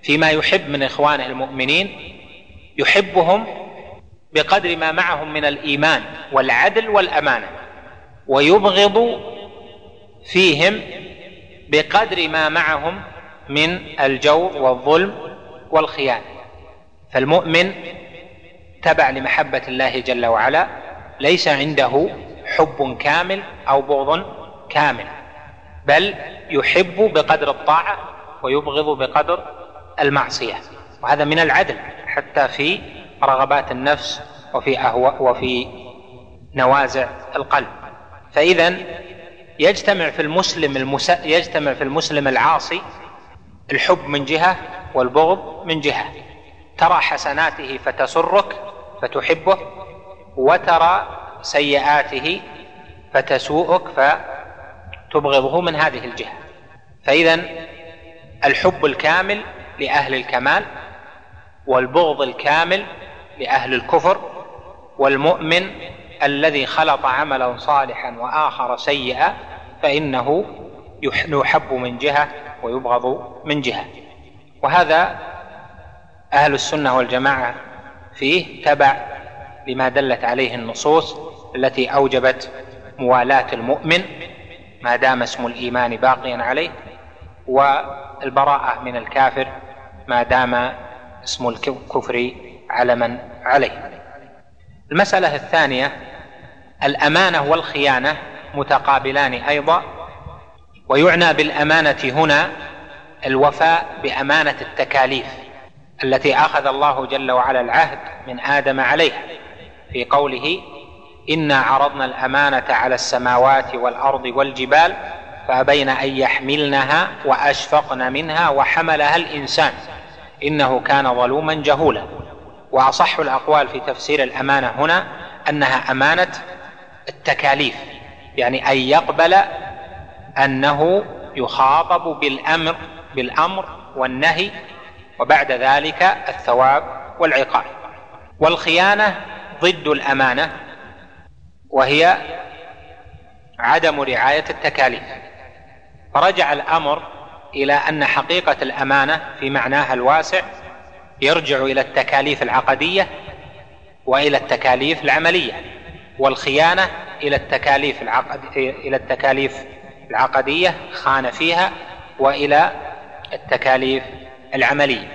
Speaker 1: فيما يحب من إخوانه المؤمنين يحبهم بقدر ما معهم من الإيمان والعدل والأمانة ويبغض فيهم بقدر ما معهم من الجور والظلم والخيانه فالمؤمن تبع لمحبه الله جل وعلا ليس عنده حب كامل او بغض كامل بل يحب بقدر الطاعه ويبغض بقدر المعصيه وهذا من العدل حتى في رغبات النفس وفي اهواء وفي نوازع القلب فإذا يجتمع في المسلم المس... يجتمع في المسلم العاصي الحب من جهة والبغض من جهة ترى حسناته فتسرك فتحبه وترى سيئاته فتسوءك فتبغضه من هذه الجهة فإذا الحب الكامل لأهل الكمال والبغض الكامل لأهل الكفر والمؤمن الذي خلط عملا صالحا واخر سيئا فانه يحب من جهه ويبغض من جهه وهذا اهل السنه والجماعه فيه تبع لما دلت عليه النصوص التي اوجبت موالاه المؤمن ما دام اسم الايمان باقيا عليه والبراءه من الكافر ما دام اسم الكفر علما عليه المسألة الثانية الأمانة والخيانة متقابلان أيضا ويعنى بالأمانة هنا الوفاء بأمانة التكاليف التي أخذ الله جل وعلا العهد من آدم عليها في قوله إنا عرضنا الأمانة على السماوات والأرض والجبال فأبين أن يحملنها وأشفقن منها وحملها الإنسان إنه كان ظلوما جهولا واصح الاقوال في تفسير الامانه هنا انها امانه التكاليف يعني ان يقبل انه يخاطب بالامر بالامر والنهي وبعد ذلك الثواب والعقاب والخيانه ضد الامانه وهي عدم رعايه التكاليف فرجع الامر الى ان حقيقه الامانه في معناها الواسع يرجع الى التكاليف العقديه والى التكاليف العمليه والخيانه الى التكاليف العقد الى التكاليف العقديه خان فيها والى التكاليف العمليه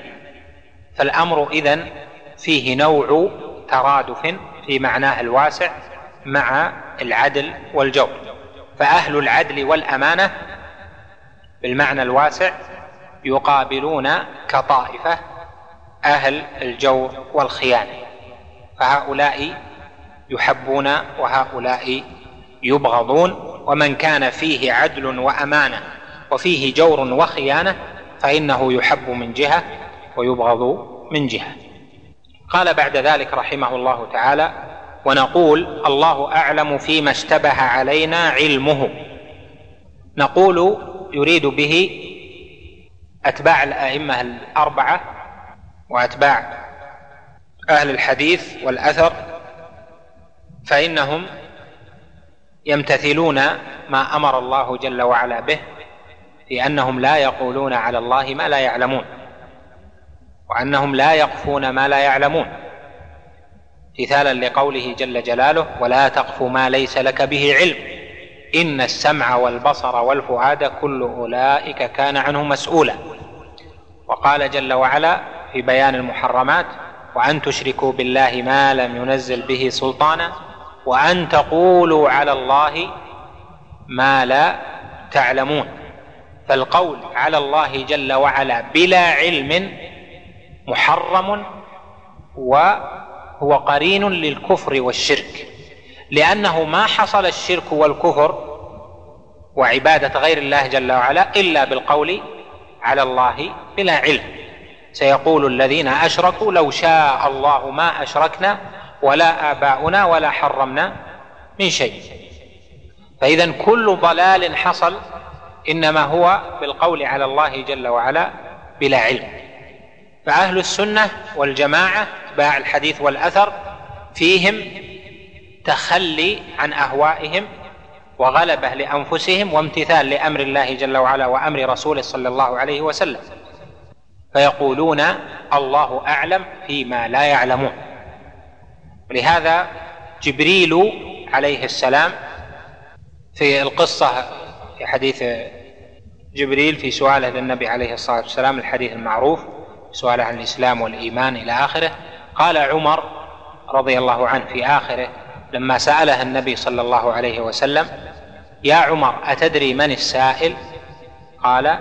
Speaker 1: فالامر اذن فيه نوع ترادف في معناه الواسع مع العدل والجور فاهل العدل والامانه بالمعنى الواسع يقابلون كطائفه أهل الجور والخيانة فهؤلاء يحبون وهؤلاء يبغضون ومن كان فيه عدل وأمانة وفيه جور وخيانة فإنه يحب من جهة ويبغض من جهة قال بعد ذلك رحمه الله تعالى ونقول الله أعلم فيما اشتبه علينا علمه نقول يريد به أتباع الأئمة الأربعة وأتباع أهل الحديث والأثر فإنهم يمتثلون ما أمر الله جل وعلا به لأنهم لا يقولون على الله ما لا يعلمون وأنهم لا يقفون ما لا يعلمون امتثالا لقوله جل جلاله ولا تقف ما ليس لك به علم إن السمع والبصر والفؤاد كل أولئك كان عنه مسؤولا وقال جل وعلا في بيان المحرمات وأن تشركوا بالله ما لم ينزل به سلطانا وأن تقولوا على الله ما لا تعلمون فالقول على الله جل وعلا بلا علم محرم وهو قرين للكفر والشرك لأنه ما حصل الشرك والكفر وعبادة غير الله جل وعلا إلا بالقول على الله بلا علم سيقول الذين اشركوا لو شاء الله ما اشركنا ولا اباؤنا ولا حرمنا من شيء فاذا كل ضلال حصل انما هو بالقول على الله جل وعلا بلا علم فاهل السنه والجماعه اتباع الحديث والاثر فيهم تخلي عن اهوائهم وغلبه لانفسهم وامتثال لامر الله جل وعلا وامر رسوله صلى الله عليه وسلم فيقولون الله اعلم فيما لا يعلمون لهذا جبريل عليه السلام في القصه في حديث جبريل في سؤاله للنبي عليه الصلاه والسلام الحديث المعروف سؤاله عن الاسلام والايمان الى اخره قال عمر رضي الله عنه في اخره لما ساله النبي صلى الله عليه وسلم يا عمر اتدري من السائل قال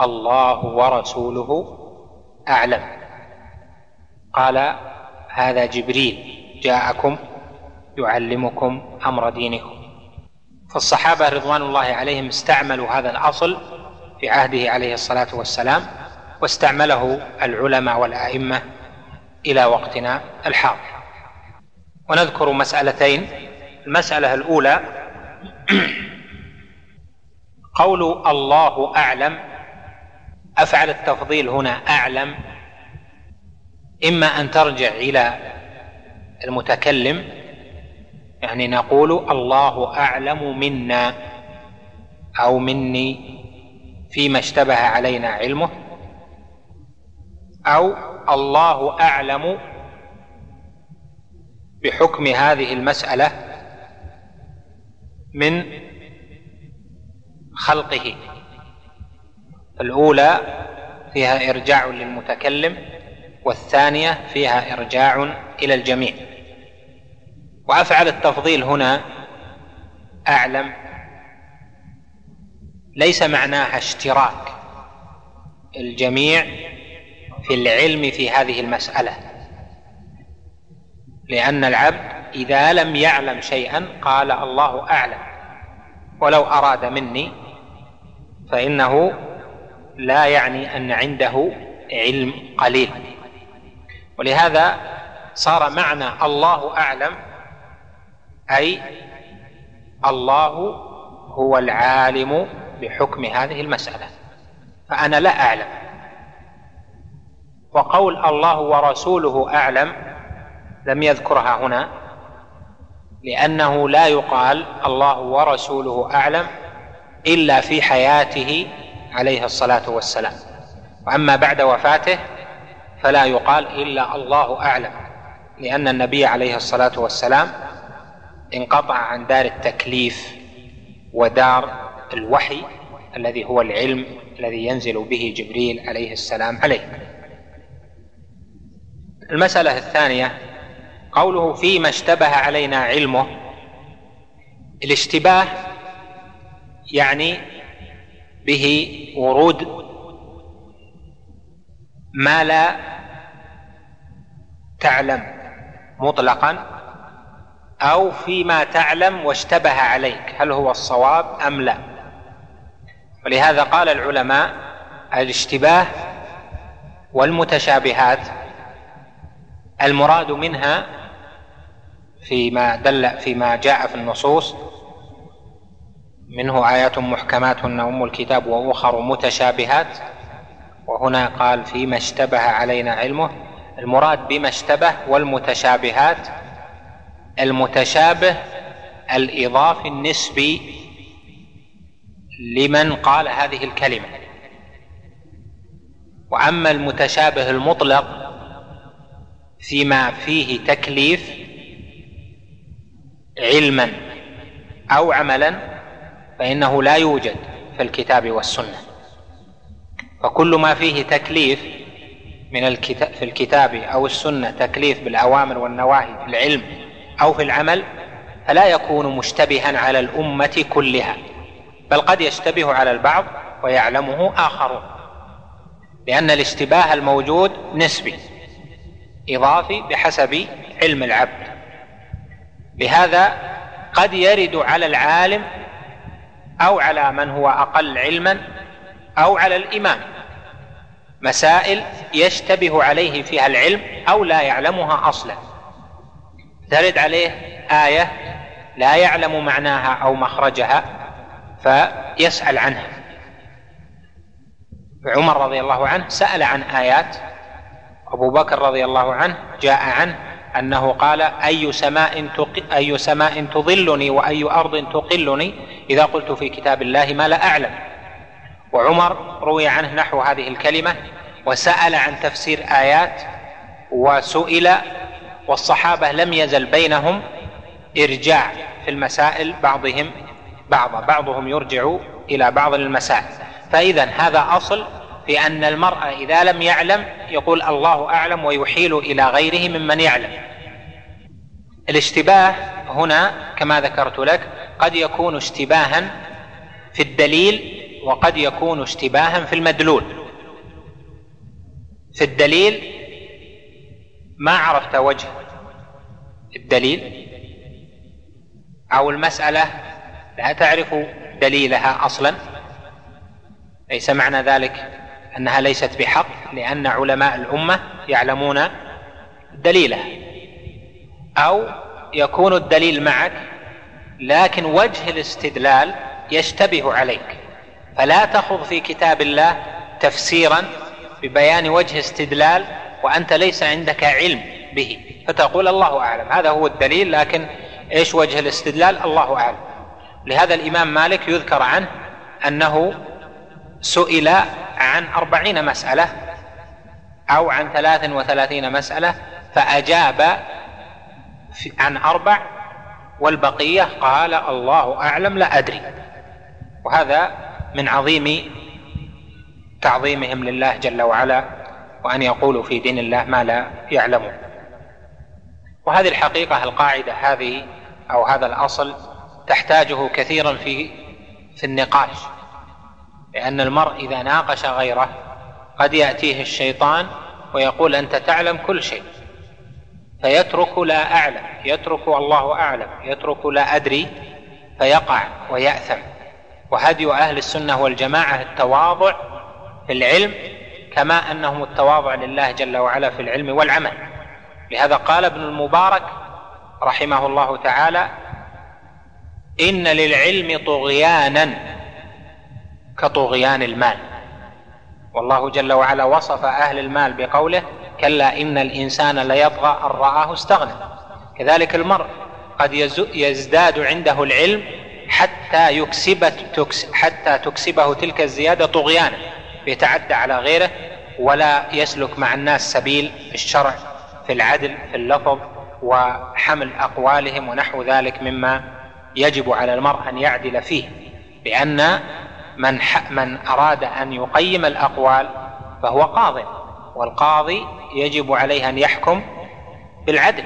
Speaker 1: الله ورسوله اعلم قال هذا جبريل جاءكم يعلمكم امر دينكم فالصحابه رضوان الله عليهم استعملوا هذا الاصل في عهده عليه الصلاه والسلام واستعمله العلماء والائمه الى وقتنا الحاضر ونذكر مسالتين المساله الاولى قول الله اعلم أفعل التفضيل هنا أعلم إما أن ترجع إلى المتكلم يعني نقول الله أعلم منا أو مني فيما اشتبه علينا علمه أو الله أعلم بحكم هذه المسألة من خلقه الأولى فيها إرجاع للمتكلم والثانية فيها إرجاع إلى الجميع وأفعل التفضيل هنا أعلم ليس معناها اشتراك الجميع في العلم في هذه المسألة لأن العبد إذا لم يعلم شيئا قال الله أعلم ولو أراد مني فإنه لا يعني أن عنده علم قليل ولهذا صار معنى الله أعلم أي الله هو العالم بحكم هذه المسألة فأنا لا أعلم وقول الله ورسوله أعلم لم يذكرها هنا لأنه لا يقال الله ورسوله أعلم إلا في حياته عليه الصلاه والسلام واما بعد وفاته فلا يقال الا الله اعلم لان النبي عليه الصلاه والسلام انقطع عن دار التكليف ودار الوحي الذي هو العلم الذي ينزل به جبريل عليه السلام عليه المساله الثانيه قوله فيما اشتبه علينا علمه الاشتباه يعني به ورود ما لا تعلم مطلقا او فيما تعلم واشتبه عليك هل هو الصواب ام لا ولهذا قال العلماء الاشتباه والمتشابهات المراد منها فيما دل فيما جاء في النصوص منه آيات محكمات أم الكتاب وأخر متشابهات وهنا قال فيما اشتبه علينا علمه المراد بما اشتبه والمتشابهات المتشابه الإضافي النسبي لمن قال هذه الكلمة وأما المتشابه المطلق فيما فيه تكليف علما أو عملا فإنه لا يوجد في الكتاب والسنة فكل ما فيه تكليف من الكتاب في الكتاب أو السنة تكليف بالأوامر والنواهي في العلم أو في العمل فلا يكون مشتبها على الأمة كلها بل قد يشتبه على البعض ويعلمه آخرون لأن الاشتباه الموجود نسبي إضافي بحسب علم العبد لهذا قد يرد على العالم أو على من هو أقل علما أو على الإمام مسائل يشتبه عليه فيها العلم أو لا يعلمها أصلا ترد عليه آية لا يعلم معناها أو مخرجها فيسأل عنها عمر رضي الله عنه سأل عن آيات أبو بكر رضي الله عنه جاء عنه أنه قال أي سماء, تق... أي سماء تظلني وأي أرض تقلني إذا قلت في كتاب الله ما لا أعلم وعمر روي عنه نحو هذه الكلمة وسأل عن تفسير آيات وسئل والصحابة لم يزل بينهم إرجاع في المسائل بعضهم بعضا بعضهم يرجع إلى بعض المسائل فإذا هذا أصل في أن المرأة إذا لم يعلم يقول الله أعلم ويحيل إلى غيره ممن يعلم الاشتباه هنا كما ذكرت لك قد يكون اشتباها في الدليل وقد يكون اشتباها في المدلول في الدليل ما عرفت وجه الدليل أو المسألة لا تعرف دليلها أصلا ليس معنى ذلك أنها ليست بحق لأن علماء الأمة يعلمون دليله أو يكون الدليل معك لكن وجه الاستدلال يشتبه عليك فلا تخض في كتاب الله تفسيرا ببيان وجه استدلال وأنت ليس عندك علم به فتقول الله أعلم هذا هو الدليل لكن إيش وجه الاستدلال الله أعلم لهذا الإمام مالك يذكر عنه أنه سئل عن أربعين مسألة أو عن ثلاث وثلاثين مسألة فأجاب عن أربع والبقية قال الله أعلم لا أدري وهذا من عظيم تعظيمهم لله جل وعلا وأن يقولوا في دين الله ما لا يعلمون وهذه الحقيقة القاعدة هذه أو هذا الأصل تحتاجه كثيرا في في النقاش لأن المرء إذا ناقش غيره قد يأتيه الشيطان ويقول أنت تعلم كل شيء فيترك لا أعلم يترك الله أعلم يترك لا أدري فيقع ويأثم وهدي أهل السنة والجماعة التواضع في العلم كما أنهم التواضع لله جل وعلا في العلم والعمل لهذا قال ابن المبارك رحمه الله تعالى إن للعلم طغيانا كطغيان المال والله جل وعلا وصف اهل المال بقوله كلا ان الانسان ليطغى ان راه استغنى كذلك المرء قد يزداد عنده العلم حتى يكسبت تكس حتى تكسبه تلك الزياده طغيانا يتعدى على غيره ولا يسلك مع الناس سبيل الشرع في العدل في اللفظ وحمل اقوالهم ونحو ذلك مما يجب على المرء ان يعدل فيه بان من, من أراد أن يقيم الأقوال فهو قاض والقاضي يجب عليه أن يحكم بالعدل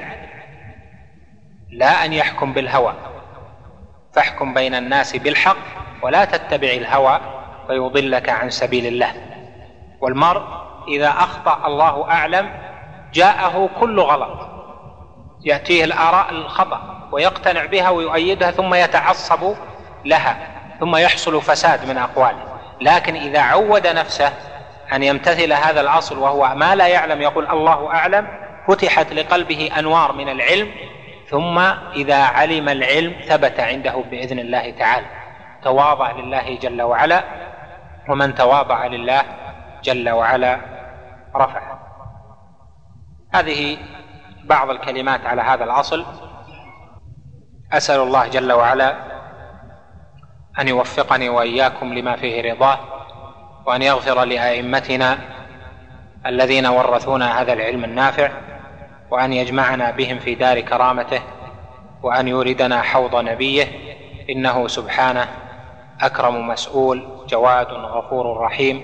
Speaker 1: لا أن يحكم بالهوى فاحكم بين الناس بالحق ولا تتبع الهوى فيضلك عن سبيل الله والمرء إذا أخطأ الله أعلم جاءه كل غلط يأتيه الآراء الخطأ ويقتنع بها ويؤيدها ثم يتعصب لها ثم يحصل فساد من اقواله لكن اذا عود نفسه ان يمتثل هذا الاصل وهو ما لا يعلم يقول الله اعلم فتحت لقلبه انوار من العلم ثم اذا علم العلم ثبت عنده باذن الله تعالى تواضع لله جل وعلا ومن تواضع لله جل وعلا رفع هذه بعض الكلمات على هذا الاصل اسال الله جل وعلا أن يوفقني وإياكم لما فيه رضاه وأن يغفر لأئمتنا الذين ورثونا هذا العلم النافع وأن يجمعنا بهم في دار كرامته وأن يوردنا حوض نبيه إنه سبحانه أكرم مسؤول جواد غفور رحيم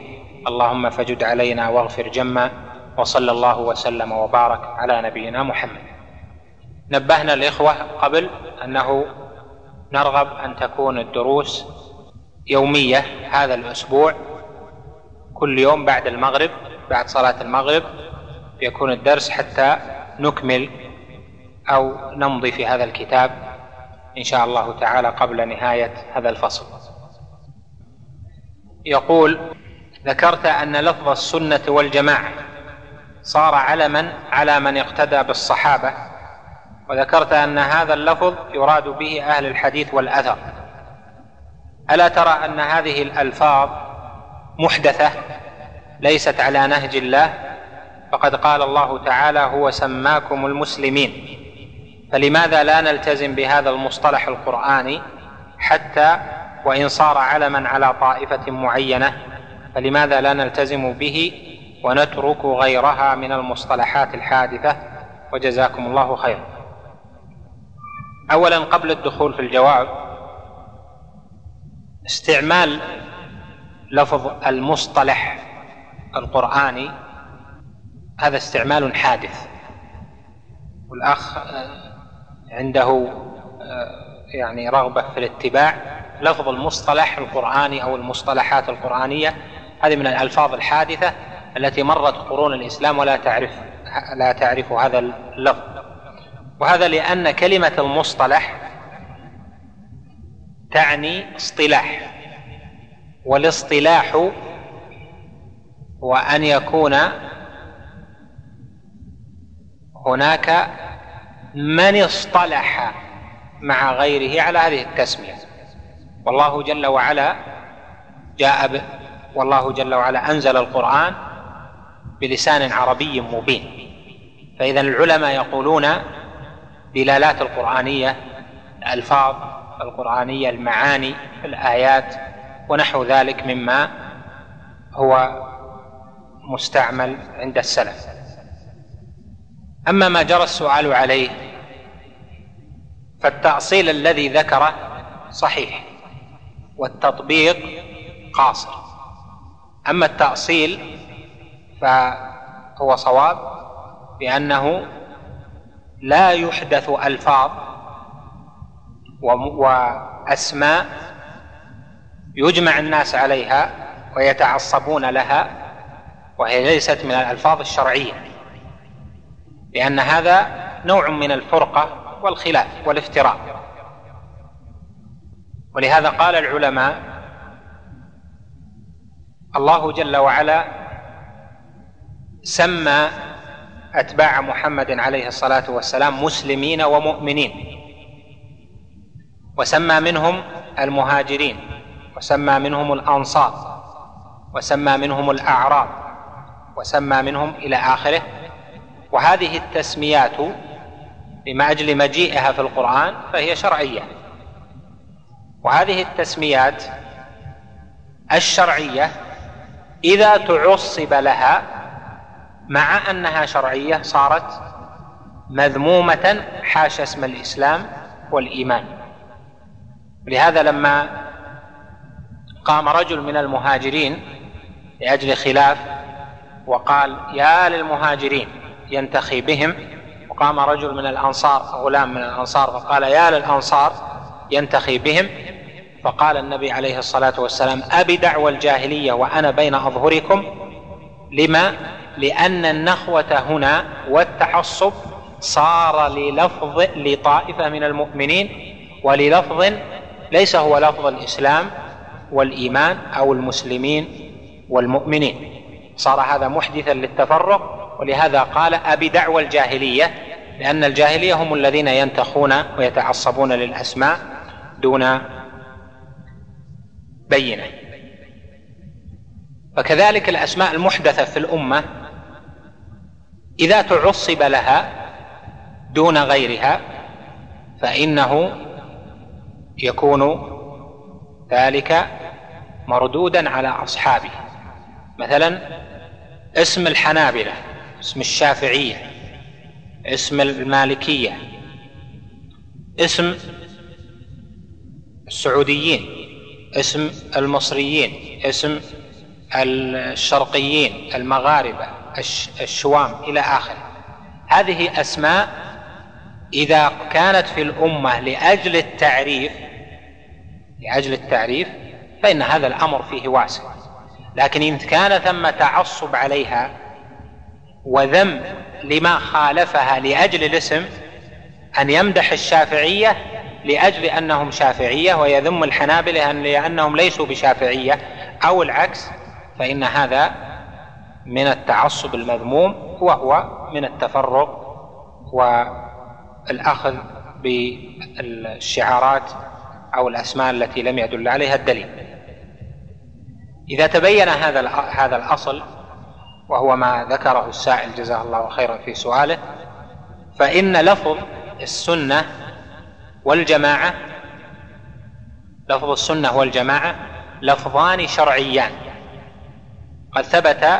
Speaker 1: اللهم فجد علينا واغفر جما وصلى الله وسلم وبارك على نبينا محمد نبهنا الإخوة قبل أنه نرغب أن تكون الدروس يومية هذا الأسبوع كل يوم بعد المغرب بعد صلاة المغرب يكون الدرس حتى نكمل أو نمضي في هذا الكتاب إن شاء الله تعالى قبل نهاية هذا الفصل يقول ذكرت أن لفظ السنة والجماعة صار علما على من اقتدى بالصحابة وذكرت أن هذا اللفظ يراد به أهل الحديث والأثر ألا ترى أن هذه الألفاظ محدثة ليست على نهج الله فقد قال الله تعالى هو سماكم المسلمين فلماذا لا نلتزم بهذا المصطلح القرآني حتى وإن صار علما على طائفة معينة فلماذا لا نلتزم به ونترك غيرها من المصطلحات الحادثة وجزاكم الله خيرا اولا قبل الدخول في الجواب استعمال لفظ المصطلح القراني هذا استعمال حادث والاخ آه، عنده آه، يعني رغبه في الاتباع لفظ المصطلح القراني او المصطلحات القرانيه هذه من الالفاظ الحادثه التي مرت قرون الاسلام ولا تعرف لا تعرف هذا اللفظ وهذا لأن كلمة المصطلح تعني اصطلاح والاصطلاح هو أن يكون هناك من اصطلح مع غيره على هذه التسمية والله جل وعلا جاء به والله جل وعلا أنزل القرآن بلسان عربي مبين فإذا العلماء يقولون دلالات القرآنية الألفاظ القرآنية المعاني الآيات ونحو ذلك مما هو مستعمل عند السلف أما ما جرى السؤال عليه فالتأصيل الذي ذكره صحيح والتطبيق قاصر أما التأصيل فهو صواب بأنه لا يحدث الفاظ واسماء يجمع الناس عليها ويتعصبون لها وهي ليست من الالفاظ الشرعيه لان هذا نوع من الفرقه والخلاف والافتراء ولهذا قال العلماء الله جل وعلا سمى أتباع محمد عليه الصلاة والسلام مسلمين ومؤمنين وسمى منهم المهاجرين وسمى منهم الأنصار وسمى منهم الأعراب وسمى منهم إلى آخره وهذه التسميات بما أجل مجيئها في القرآن فهي شرعية وهذه التسميات الشرعية إذا تعصب لها مع أنها شرعية صارت مذمومة حاش اسم الإسلام والإيمان لهذا لما قام رجل من المهاجرين لأجل خلاف وقال يا للمهاجرين ينتخي بهم وقام رجل من الأنصار غلام من الأنصار فقال يا للأنصار ينتخي بهم فقال النبي عليه الصلاة والسلام أبي دعوى الجاهلية وأنا بين أظهركم لما لأن النخوة هنا والتعصب صار للفظ لطائفة من المؤمنين وللفظ ليس هو لفظ الإسلام والإيمان أو المسلمين والمؤمنين صار هذا محدثا للتفرق ولهذا قال أبي دعوى الجاهلية لأن الجاهلية هم الذين ينتخون ويتعصبون للأسماء دون بينة وكذلك الأسماء المحدثة في الأمة إذا تعصب لها دون غيرها فإنه يكون ذلك مردودا على أصحابه مثلا اسم الحنابلة اسم الشافعية اسم المالكية اسم السعوديين اسم المصريين اسم الشرقيين المغاربة الشوام إلى آخره هذه أسماء إذا كانت في الأمة لأجل التعريف لأجل التعريف فإن هذا الأمر فيه واسع لكن إن كان ثم تعصب عليها وذم لما خالفها لأجل الاسم أن يمدح الشافعية لأجل أنهم شافعية ويذم الحنابلة لأنهم ليسوا بشافعية أو العكس فإن هذا من التعصب المذموم وهو من التفرق والأخذ بالشعارات أو الأسماء التي لم يدل عليها الدليل إذا تبين هذا هذا الأصل وهو ما ذكره السائل جزاه الله خيرا في سؤاله فإن لفظ السنة والجماعة لفظ السنة والجماعة لفظان شرعيان قد ثبت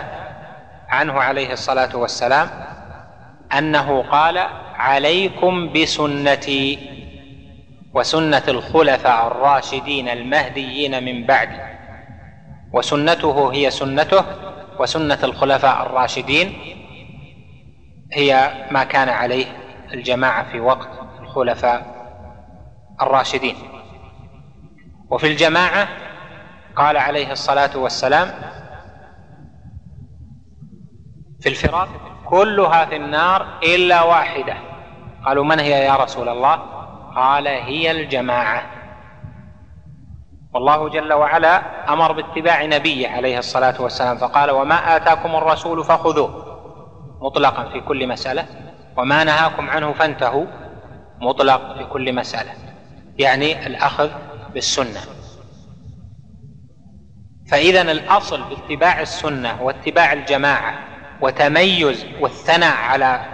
Speaker 1: عنه عليه الصلاه والسلام انه قال عليكم بسنتي وسنه الخلفاء الراشدين المهديين من بعدي وسنته هي سنته وسنه الخلفاء الراشدين هي ما كان عليه الجماعه في وقت الخلفاء الراشدين وفي الجماعه قال عليه الصلاه والسلام في الفراق كلها في النار إلا واحدة قالوا من هي يا رسول الله قال هي الجماعة والله جل وعلا أمر باتباع نبيه عليه الصلاة والسلام فقال وما آتاكم الرسول فخذوه مطلقا في كل مسألة وما نهاكم عنه فانتهوا مطلق في كل مسألة يعني الأخذ بالسنة فإذا الأصل باتباع السنة واتباع الجماعة وتميز والثناء على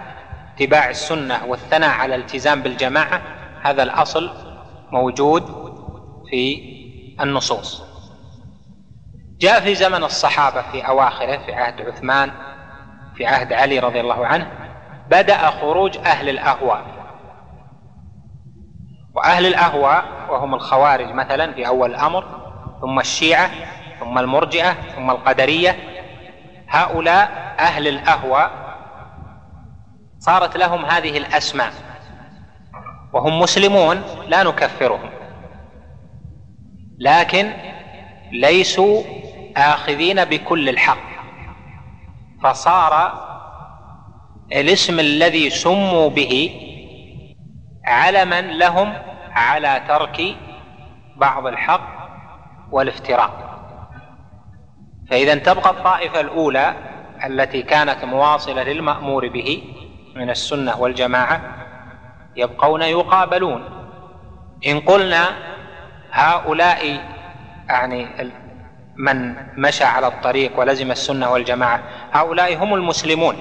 Speaker 1: اتباع السنة والثناء على التزام بالجماعة هذا الأصل موجود في النصوص جاء في زمن الصحابة في أواخره في عهد عثمان في عهد علي رضي الله عنه بدأ خروج أهل الأهواء وأهل الأهواء وهم الخوارج مثلا في أول الأمر ثم الشيعة ثم المرجئة ثم القدرية هؤلاء أهل الأهوى صارت لهم هذه الأسماء وهم مسلمون لا نكفرهم لكن ليسوا آخذين بكل الحق فصار الاسم الذي سموا به علما لهم على ترك بعض الحق والافتراق فإذا تبقى الطائفة الأولى التي كانت مواصلة للمأمور به من السنة والجماعة يبقون يقابلون إن قلنا هؤلاء يعني من مشى على الطريق ولزم السنة والجماعة هؤلاء هم المسلمون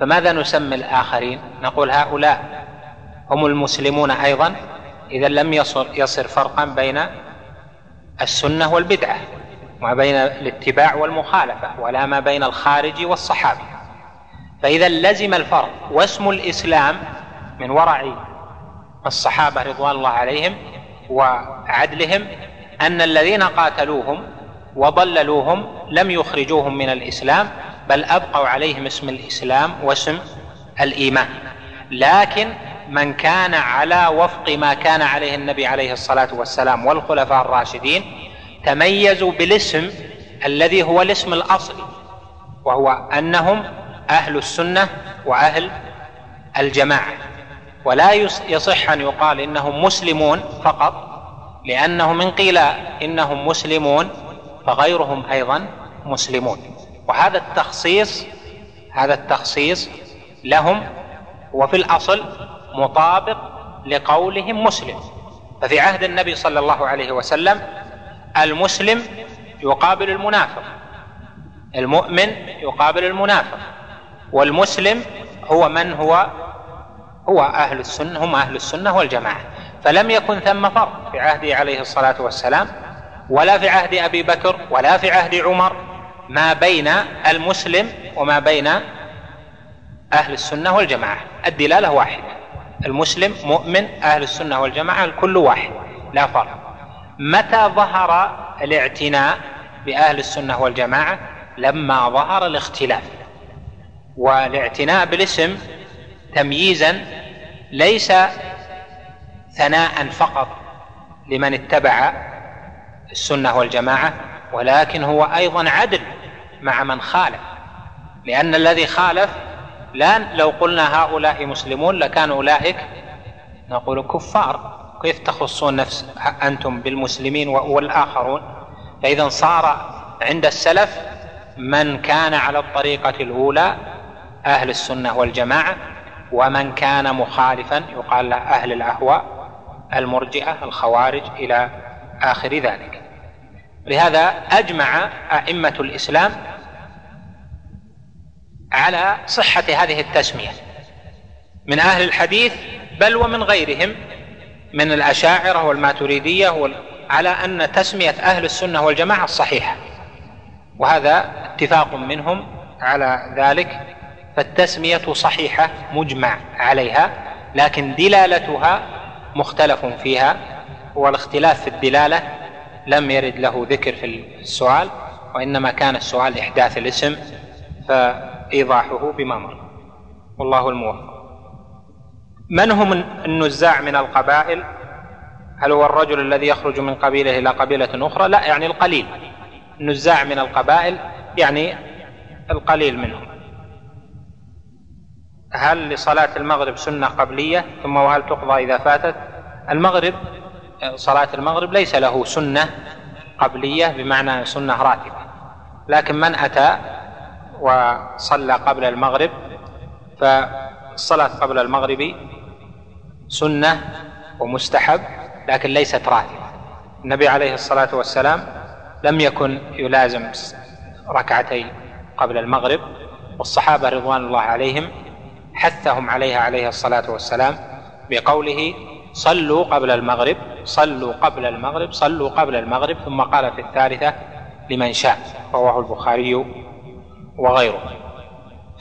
Speaker 1: فماذا نسمي الآخرين نقول هؤلاء هم المسلمون أيضا إذا لم يصر, يصر فرقا بين السنة والبدعة ما بين الاتباع والمخالفة ولا ما بين الخارج والصحابي فإذا لزم الفرق واسم الإسلام من ورع الصحابة رضوان الله عليهم وعدلهم أن الذين قاتلوهم وضللوهم لم يخرجوهم من الإسلام بل أبقوا عليهم اسم الإسلام واسم الإيمان لكن من كان على وفق ما كان عليه النبي عليه الصلاة والسلام والخلفاء الراشدين تميزوا بالاسم الذي هو الاسم الاصلي وهو انهم اهل السنه واهل الجماعه ولا يصح ان يقال انهم مسلمون فقط لانهم ان قيل انهم مسلمون فغيرهم ايضا مسلمون وهذا التخصيص هذا التخصيص لهم وفي الاصل مطابق لقولهم مسلم ففي عهد النبي صلى الله عليه وسلم المسلم يقابل المنافق المؤمن يقابل المنافق والمسلم هو من هو هو أهل السنة هم أهل السنة والجماعة فلم يكن ثم فرق في عهده عليه الصلاة والسلام ولا في عهد أبي بكر ولا في عهد عمر ما بين المسلم وما بين أهل السنة والجماعة الدلالة واحدة المسلم مؤمن أهل السنة والجماعة الكل واحد لا فرق متى ظهر الاعتناء باهل السنه والجماعه لما ظهر الاختلاف والاعتناء بالاسم تمييزا ليس ثناء فقط لمن اتبع السنه والجماعه ولكن هو ايضا عدل مع من خالف لان الذي خالف لان لو قلنا هؤلاء مسلمون لكان اولئك نقول كفار كيف تخصون نفس أنتم بالمسلمين والآخرون فإذا صار عند السلف من كان على الطريقة الأولى أهل السنة والجماعة ومن كان مخالفا يقال له أهل الأهواء المرجئة الخوارج إلى آخر ذلك لهذا أجمع أئمة الإسلام على صحة هذه التسمية من أهل الحديث بل ومن غيرهم من الأشاعرة والماتريدية على أن تسمية أهل السنة والجماعة الصحيحة وهذا اتفاق منهم على ذلك فالتسمية صحيحة مجمع عليها لكن دلالتها مختلف فيها والاختلاف في الدلالة لم يرد له ذكر في السؤال وإنما كان السؤال إحداث الاسم فإيضاحه بما مر والله الموفق من هم النزاع من القبائل هل هو الرجل الذي يخرج من قبيله إلى قبيلة أخرى لا يعني القليل النزاع من القبائل يعني القليل منهم هل لصلاة المغرب سنة قبلية ثم وهل تقضى إذا فاتت المغرب صلاة المغرب ليس له سنة قبلية بمعنى سنة راتبة لكن من أتى وصلى قبل المغرب فالصلاة قبل المغرب سنة ومستحب لكن ليست راتبة النبي عليه الصلاة والسلام لم يكن يلازم ركعتين قبل المغرب والصحابة رضوان الله عليهم حثهم عليها عليه الصلاة والسلام بقوله صلوا قبل المغرب صلوا قبل المغرب صلوا قبل المغرب ثم قال في الثالثة لمن شاء رواه البخاري وغيره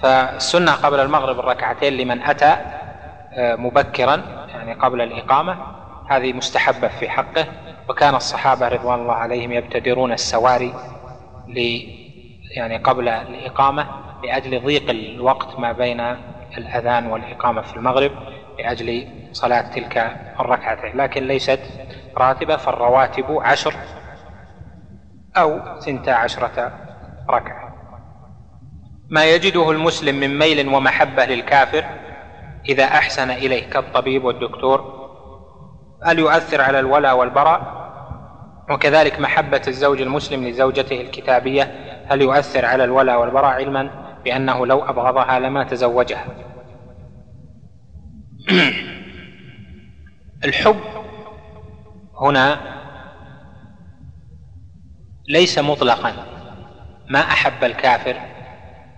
Speaker 1: فالسنة قبل المغرب الركعتين لمن أتى آه، مبكرا يعني قبل الإقامة هذه مستحبة في حقه وكان الصحابة رضوان الله عليهم يبتدرون السواري يعني قبل الإقامة لأجل ضيق الوقت ما بين الأذان والإقامة في المغرب لأجل صلاة تلك الركعتين لكن ليست راتبة فالرواتب عشر أو ثنتا عشرة ركعة ما يجده المسلم من ميل ومحبة للكافر إذا أحسن إليه كالطبيب والدكتور هل يؤثر على الولاء والبراء وكذلك محبة الزوج المسلم لزوجته الكتابية هل يؤثر على الولاء والبراء علما بأنه لو أبغضها لما تزوجها (clears throat) الحب هنا ليس مطلقا ما أحب الكافر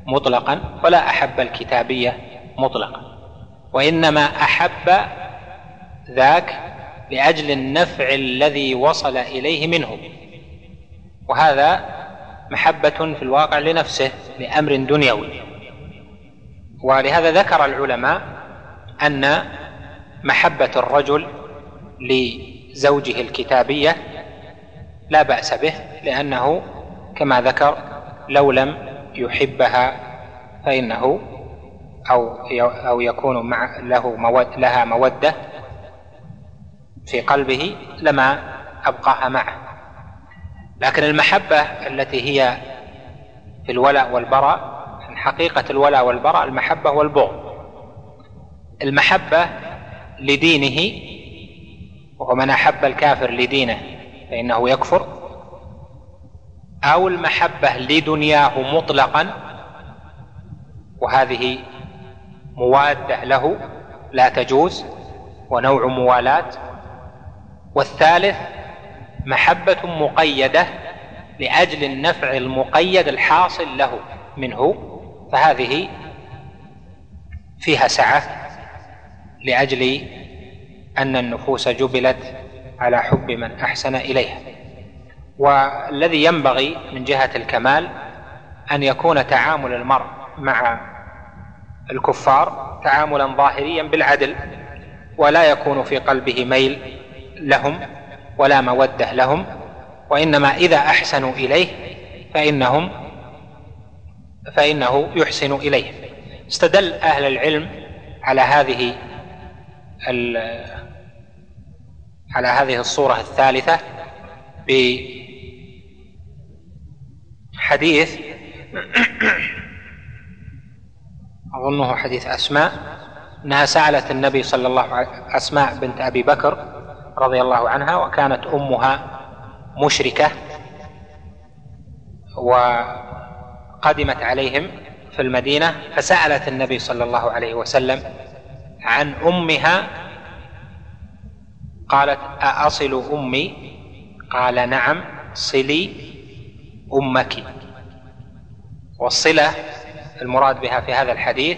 Speaker 1: مطلقا ولا أحب الكتابية مطلقا وانما احب ذاك لاجل النفع الذي وصل اليه منه وهذا محبه في الواقع لنفسه لامر دنيوي ولهذا ذكر العلماء ان محبه الرجل لزوجه الكتابيه لا باس به لانه كما ذكر لو لم يحبها فانه أو أو يكون مع له مود لها مودة في قلبه لما أبقاها معه لكن المحبة التي هي في الولاء والبراء من حقيقة الولاء والبراء المحبة والبغض المحبة لدينه ومن أحب الكافر لدينه فإنه يكفر أو المحبة لدنياه مطلقا وهذه موادة له لا تجوز ونوع موالاة والثالث محبة مقيدة لأجل النفع المقيد الحاصل له منه فهذه فيها سعة لأجل أن النفوس جبلت على حب من أحسن إليها والذي ينبغي من جهة الكمال أن يكون تعامل المرء مع الكفار تعاملا ظاهريا بالعدل ولا يكون في قلبه ميل لهم ولا موده لهم وانما اذا احسنوا اليه فانهم فانه يحسن اليه استدل اهل العلم على هذه على هذه الصوره الثالثه بحديث أظنه حديث أسماء أنها سألت النبي صلى الله عليه أسماء بنت أبي بكر رضي الله عنها وكانت أمها مشركة وقدمت عليهم في المدينة فسألت النبي صلى الله عليه وسلم عن أمها قالت أأصل أمي قال نعم صلي أمك والصلة المراد بها في هذا الحديث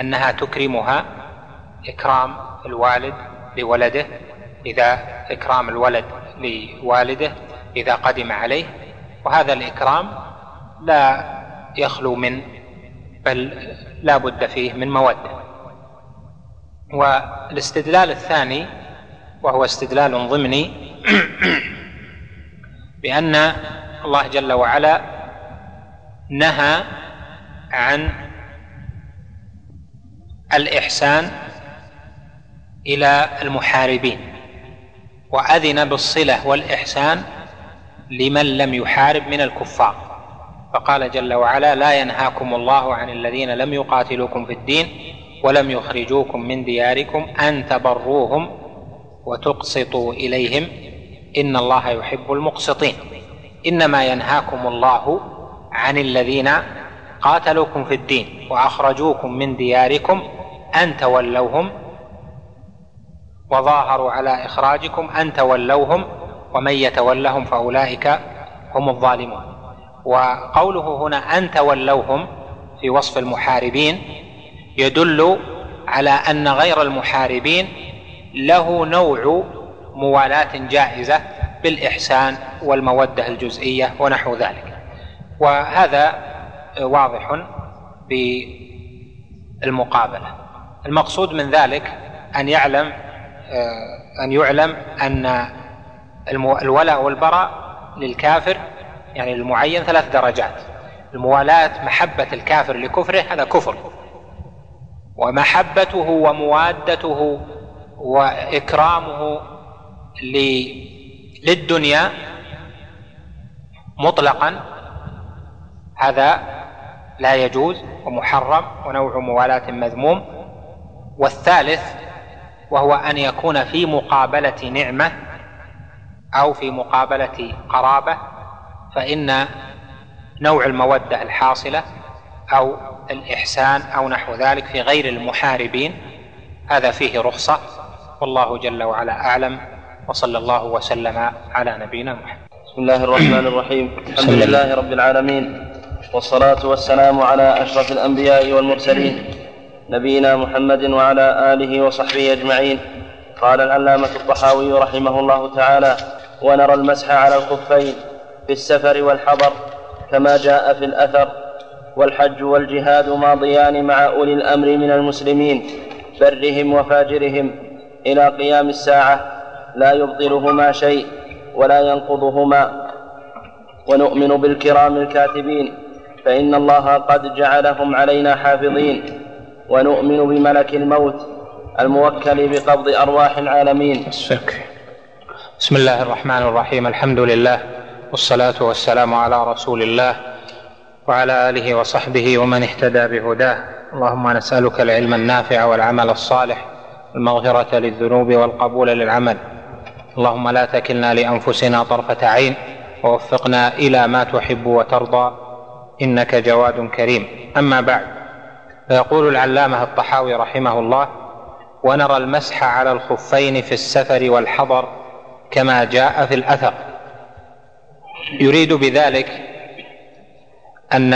Speaker 1: أنها تكرمها إكرام الوالد لولده إذا إكرام الولد لوالده إذا قدم عليه وهذا الإكرام لا يخلو من بل لا بد فيه من مودة والاستدلال الثاني وهو استدلال ضمني (clears throat) بأن الله جل وعلا نهى عن الإحسان إلى المحاربين وأذن بالصلة والإحسان لمن لم يحارب من الكفار فقال جل وعلا لا ينهاكم الله عن الذين لم يقاتلوكم في الدين ولم يخرجوكم من دياركم أن تبروهم وتقسطوا إليهم إن الله يحب المقسطين إنما ينهاكم الله عن الذين قاتلوكم في الدين واخرجوكم من دياركم ان تولوهم وظاهروا على اخراجكم ان تولوهم ومن يتولهم فاولئك هم الظالمون وقوله هنا ان تولوهم في وصف المحاربين يدل على ان غير المحاربين له نوع موالاه جائزه بالاحسان والموده الجزئيه ونحو ذلك وهذا واضح بالمقابله المقصود من ذلك ان يعلم آه، ان يعلم ان الولاء والبراء للكافر يعني المعين ثلاث درجات الموالاه محبه الكافر لكفره هذا كفر ومحبته وموادته واكرامه للدنيا مطلقا هذا لا يجوز ومحرم ونوع موالاة مذموم والثالث وهو أن يكون في مقابلة نعمة أو في مقابلة قرابة فإن نوع المودة الحاصلة أو الإحسان أو نحو ذلك في غير المحاربين هذا فيه رخصة والله جل وعلا أعلم وصلى الله وسلم على نبينا محمد
Speaker 2: بسم الله الرحمن الرحيم الحمد لله رب العالمين والصلاة والسلام على أشرف الأنبياء والمرسلين نبينا محمد وعلى آله وصحبه أجمعين قال العلامة الطحاوي رحمه الله تعالى ونرى المسح على الخفين في السفر والحضر كما جاء في الأثر والحج والجهاد ماضيان مع أولي الأمر من المسلمين برهم وفاجرهم إلى قيام الساعة لا يبطلهما شيء ولا ينقضهما ونؤمن بالكرام الكاتبين فإن الله قد جعلهم علينا حافظين ونؤمن بملك الموت الموكل بقبض أرواح العالمين
Speaker 3: بسم الله الرحمن الرحيم الحمد لله والصلاة والسلام على رسول الله وعلى آله وصحبه ومن اهتدى بهداه اللهم نسألك العلم النافع والعمل الصالح المغفرة للذنوب والقبول للعمل اللهم لا تكلنا لأنفسنا طرفة عين ووفقنا إلى ما تحب وترضى انك جواد كريم اما بعد فيقول العلامه الطحاوي رحمه الله ونرى المسح على الخفين في السفر والحضر كما جاء في الاثر يريد بذلك ان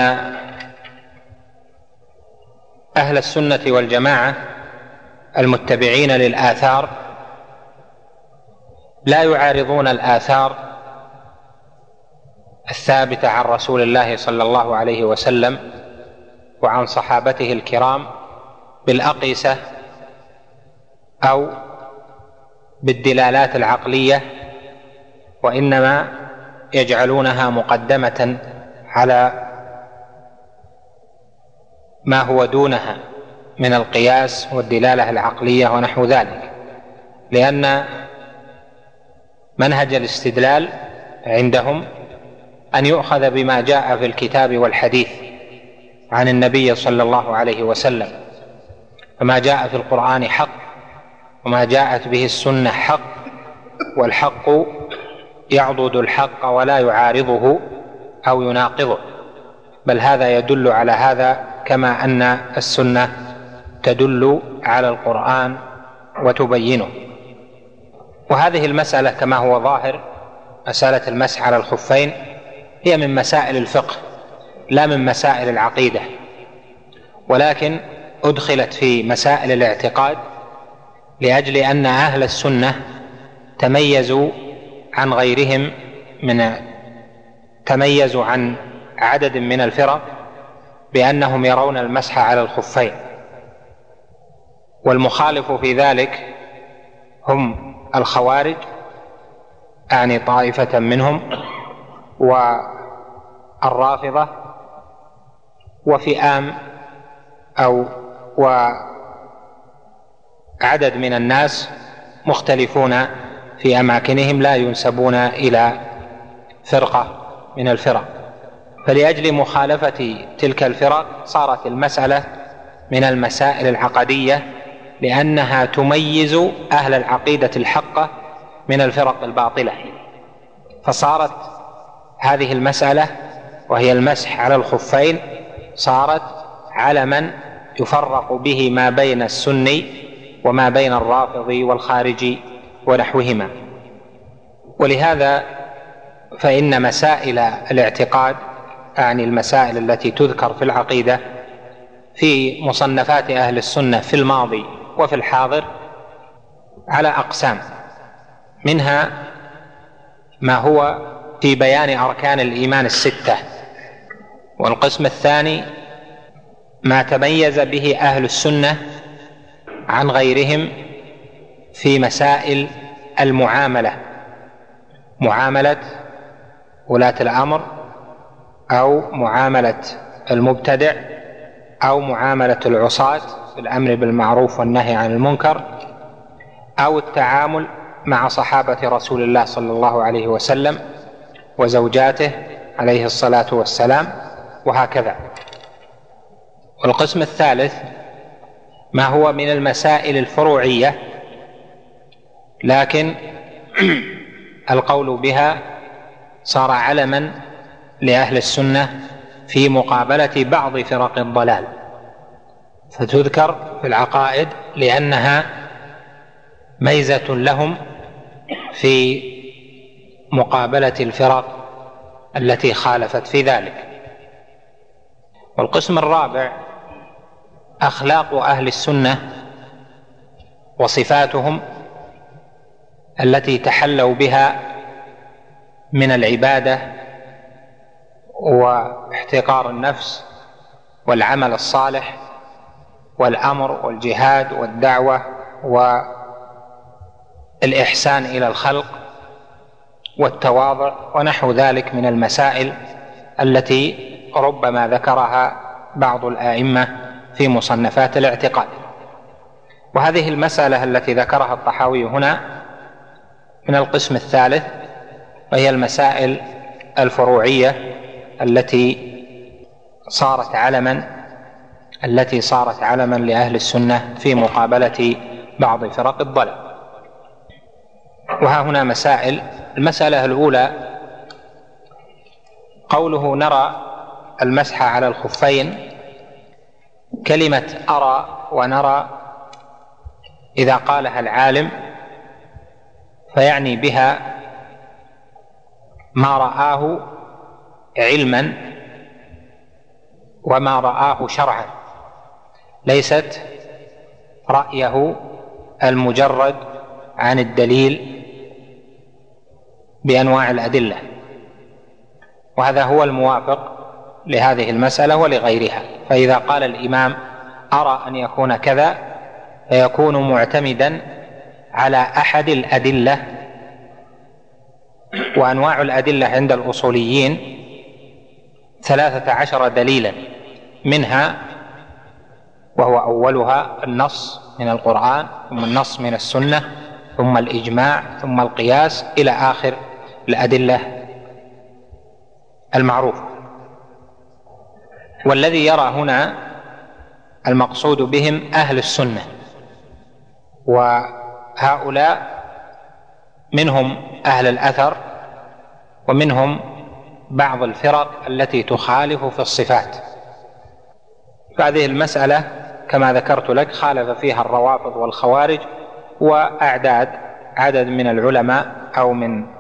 Speaker 3: اهل السنه والجماعه المتبعين للاثار لا يعارضون الاثار الثابته عن رسول الله صلى الله عليه وسلم وعن صحابته الكرام بالاقيسه او بالدلالات العقليه وانما يجعلونها مقدمه على ما هو دونها من القياس والدلاله العقليه ونحو ذلك لان منهج الاستدلال عندهم ان يؤخذ بما جاء في الكتاب والحديث عن النبي صلى الله عليه وسلم فما جاء في القران حق وما جاءت به السنه حق والحق يعضد الحق ولا يعارضه او يناقضه بل هذا يدل على هذا كما ان السنه تدل على القران وتبينه وهذه المساله كما هو ظاهر مساله المسح على الخفين هي من مسائل الفقه لا من مسائل العقيده ولكن ادخلت في مسائل الاعتقاد لاجل ان اهل السنه تميزوا عن غيرهم من تميزوا عن عدد من الفرق بانهم يرون المسح على الخفين والمخالف في ذلك هم الخوارج اعني طائفه منهم والرافضة وفئام أو وعدد من الناس مختلفون في أماكنهم لا ينسبون إلى فرقة من الفرق فلأجل مخالفة تلك الفرق صارت المسألة من المسائل العقدية لأنها تميز أهل العقيدة الحقة من الفرق الباطلة فصارت هذه المسألة وهي المسح على الخفين صارت على من يفرق به ما بين السني وما بين الرافضي والخارجي ونحوهما ولهذا فإن مسائل الاعتقاد أعني المسائل التي تذكر في العقيدة في مصنفات أهل السنة في الماضي وفي الحاضر على أقسام منها ما هو في بيان اركان الايمان السته والقسم الثاني ما تميز به اهل السنه عن غيرهم في مسائل المعامله معامله ولاه الامر او معامله المبتدع او معامله العصاه في الامر بالمعروف والنهي عن المنكر او التعامل مع صحابه رسول الله صلى الله عليه وسلم وزوجاته عليه الصلاة والسلام وهكذا والقسم الثالث ما هو من المسائل الفروعية لكن (clears throat) القول بها صار علما لأهل السنة في مقابلة بعض فرق الضلال فتذكر في العقائد لأنها ميزة لهم في مقابله الفرق التي خالفت في ذلك والقسم الرابع اخلاق اهل السنه وصفاتهم التي تحلوا بها من العباده واحتقار النفس والعمل الصالح والامر والجهاد والدعوه والاحسان الى الخلق والتواضع ونحو ذلك من المسائل التي ربما ذكرها بعض الائمه في مصنفات الاعتقاد وهذه المساله التي ذكرها الطحاوي هنا من القسم الثالث وهي المسائل الفروعيه التي صارت علما التي صارت علما لاهل السنه في مقابله بعض فرق الضلال وها هنا مسائل المسألة الأولى قوله نرى المسح على الخفين كلمة أرى ونرى إذا قالها العالم فيعني بها ما رآه علما وما رآه شرعا ليست رأيه المجرد عن الدليل بانواع الادله وهذا هو الموافق لهذه المساله ولغيرها فاذا قال الامام ارى ان يكون كذا فيكون معتمدا على احد الادله وانواع الادله عند الاصوليين ثلاثه عشر دليلا منها وهو اولها النص من القران ثم النص من السنه ثم الاجماع ثم القياس الى اخر الأدلة المعروفة والذي يرى هنا المقصود بهم أهل السنة وهؤلاء منهم أهل الأثر ومنهم بعض الفرق التي تخالف في الصفات فهذه المسألة كما ذكرت لك خالف فيها الروافض والخوارج وأعداد عدد من العلماء أو من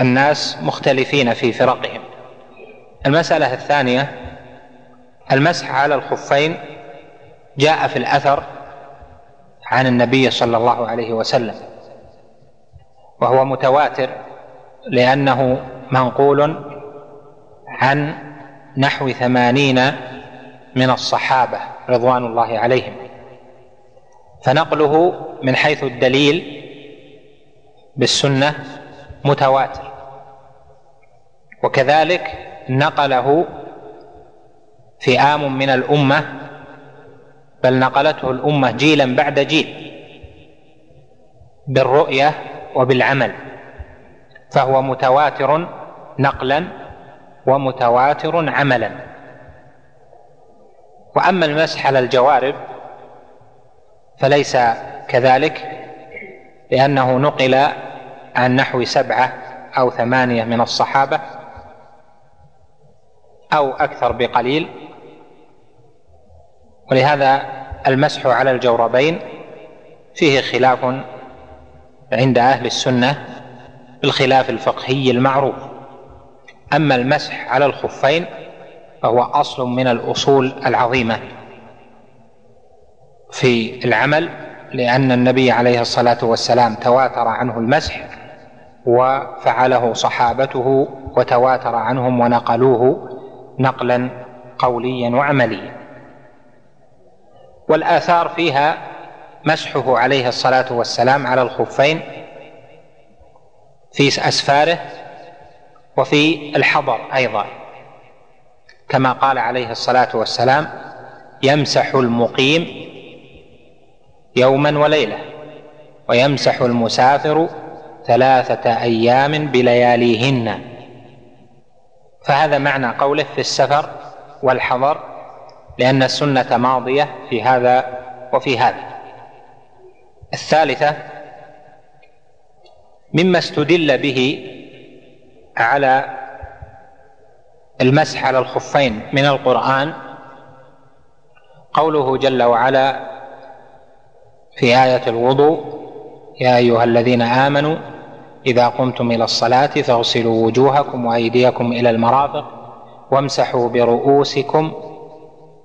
Speaker 3: الناس مختلفين في فرقهم المسألة الثانية المسح على الخفين جاء في الأثر عن النبي صلى الله عليه وسلم وهو متواتر لأنه منقول عن نحو ثمانين من الصحابة رضوان الله عليهم فنقله من حيث الدليل بالسنة متواتر وكذلك نقله فئام من الامه بل نقلته الامه جيلا بعد جيل بالرؤيه وبالعمل فهو متواتر نقلا ومتواتر عملا واما المسح على الجوارب فليس كذلك لأنه نقل عن نحو سبعة أو ثمانية من الصحابة أو أكثر بقليل ولهذا المسح على الجوربين فيه خلاف عند أهل السنة بالخلاف الفقهي المعروف أما المسح على الخفين فهو أصل من الأصول العظيمة في العمل لأن النبي عليه الصلاة والسلام تواتر عنه المسح وفعله صحابته وتواتر عنهم ونقلوه نقلا قوليا وعمليا والاثار فيها مسحه عليه الصلاه والسلام على الخفين في اسفاره وفي الحضر ايضا كما قال عليه الصلاه والسلام يمسح المقيم يوما وليله ويمسح المسافر ثلاثه ايام بلياليهن فهذا معنى قوله في السفر والحضر لأن السنة ماضية في هذا وفي هذا الثالثة مما استدل به على المسح على الخفين من القرآن قوله جل وعلا في آية الوضوء يا أيها الذين آمنوا اذا قمتم الى الصلاه فاغسلوا وجوهكم وايديكم الى المرافق وامسحوا برؤوسكم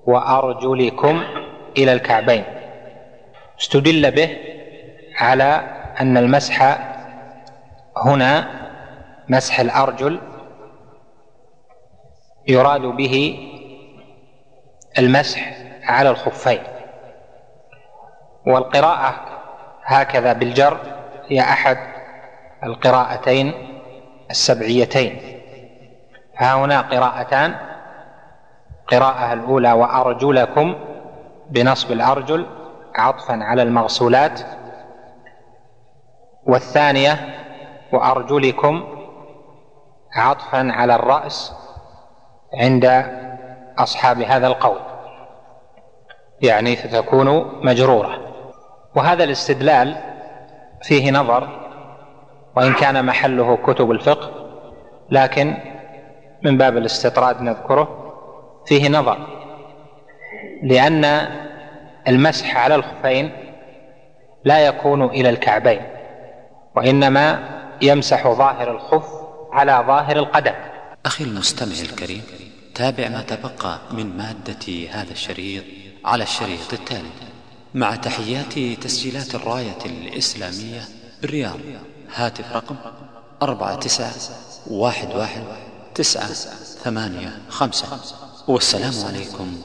Speaker 3: وارجلكم الى الكعبين استدل به على ان المسح هنا مسح الارجل يراد به المسح على الخفين والقراءه هكذا بالجر هي احد القراءتين السبعيتين ها هنا قراءتان قراءة الأولى وأرجلكم بنصب الأرجل عطفا على المغسولات والثانية وأرجلكم عطفا على الرأس عند أصحاب هذا القول يعني ستكون مجرورة وهذا الاستدلال فيه نظر وإن كان محله كتب الفقه لكن من باب الاستطراد نذكره فيه نظر لأن المسح على الخفين لا يكون إلى الكعبين وإنما يمسح ظاهر الخف على ظاهر القدم
Speaker 4: أخي المستمع الكريم تابع ما تبقى من مادة هذا الشريط على الشريط التالي مع تحيات تسجيلات الراية الإسلامية بالرياض هاتف رقم أربعة تسعة واحد واحد تسعة ثمانية خمسة والسلام عليكم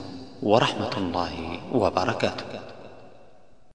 Speaker 4: ورحمة الله وبركاته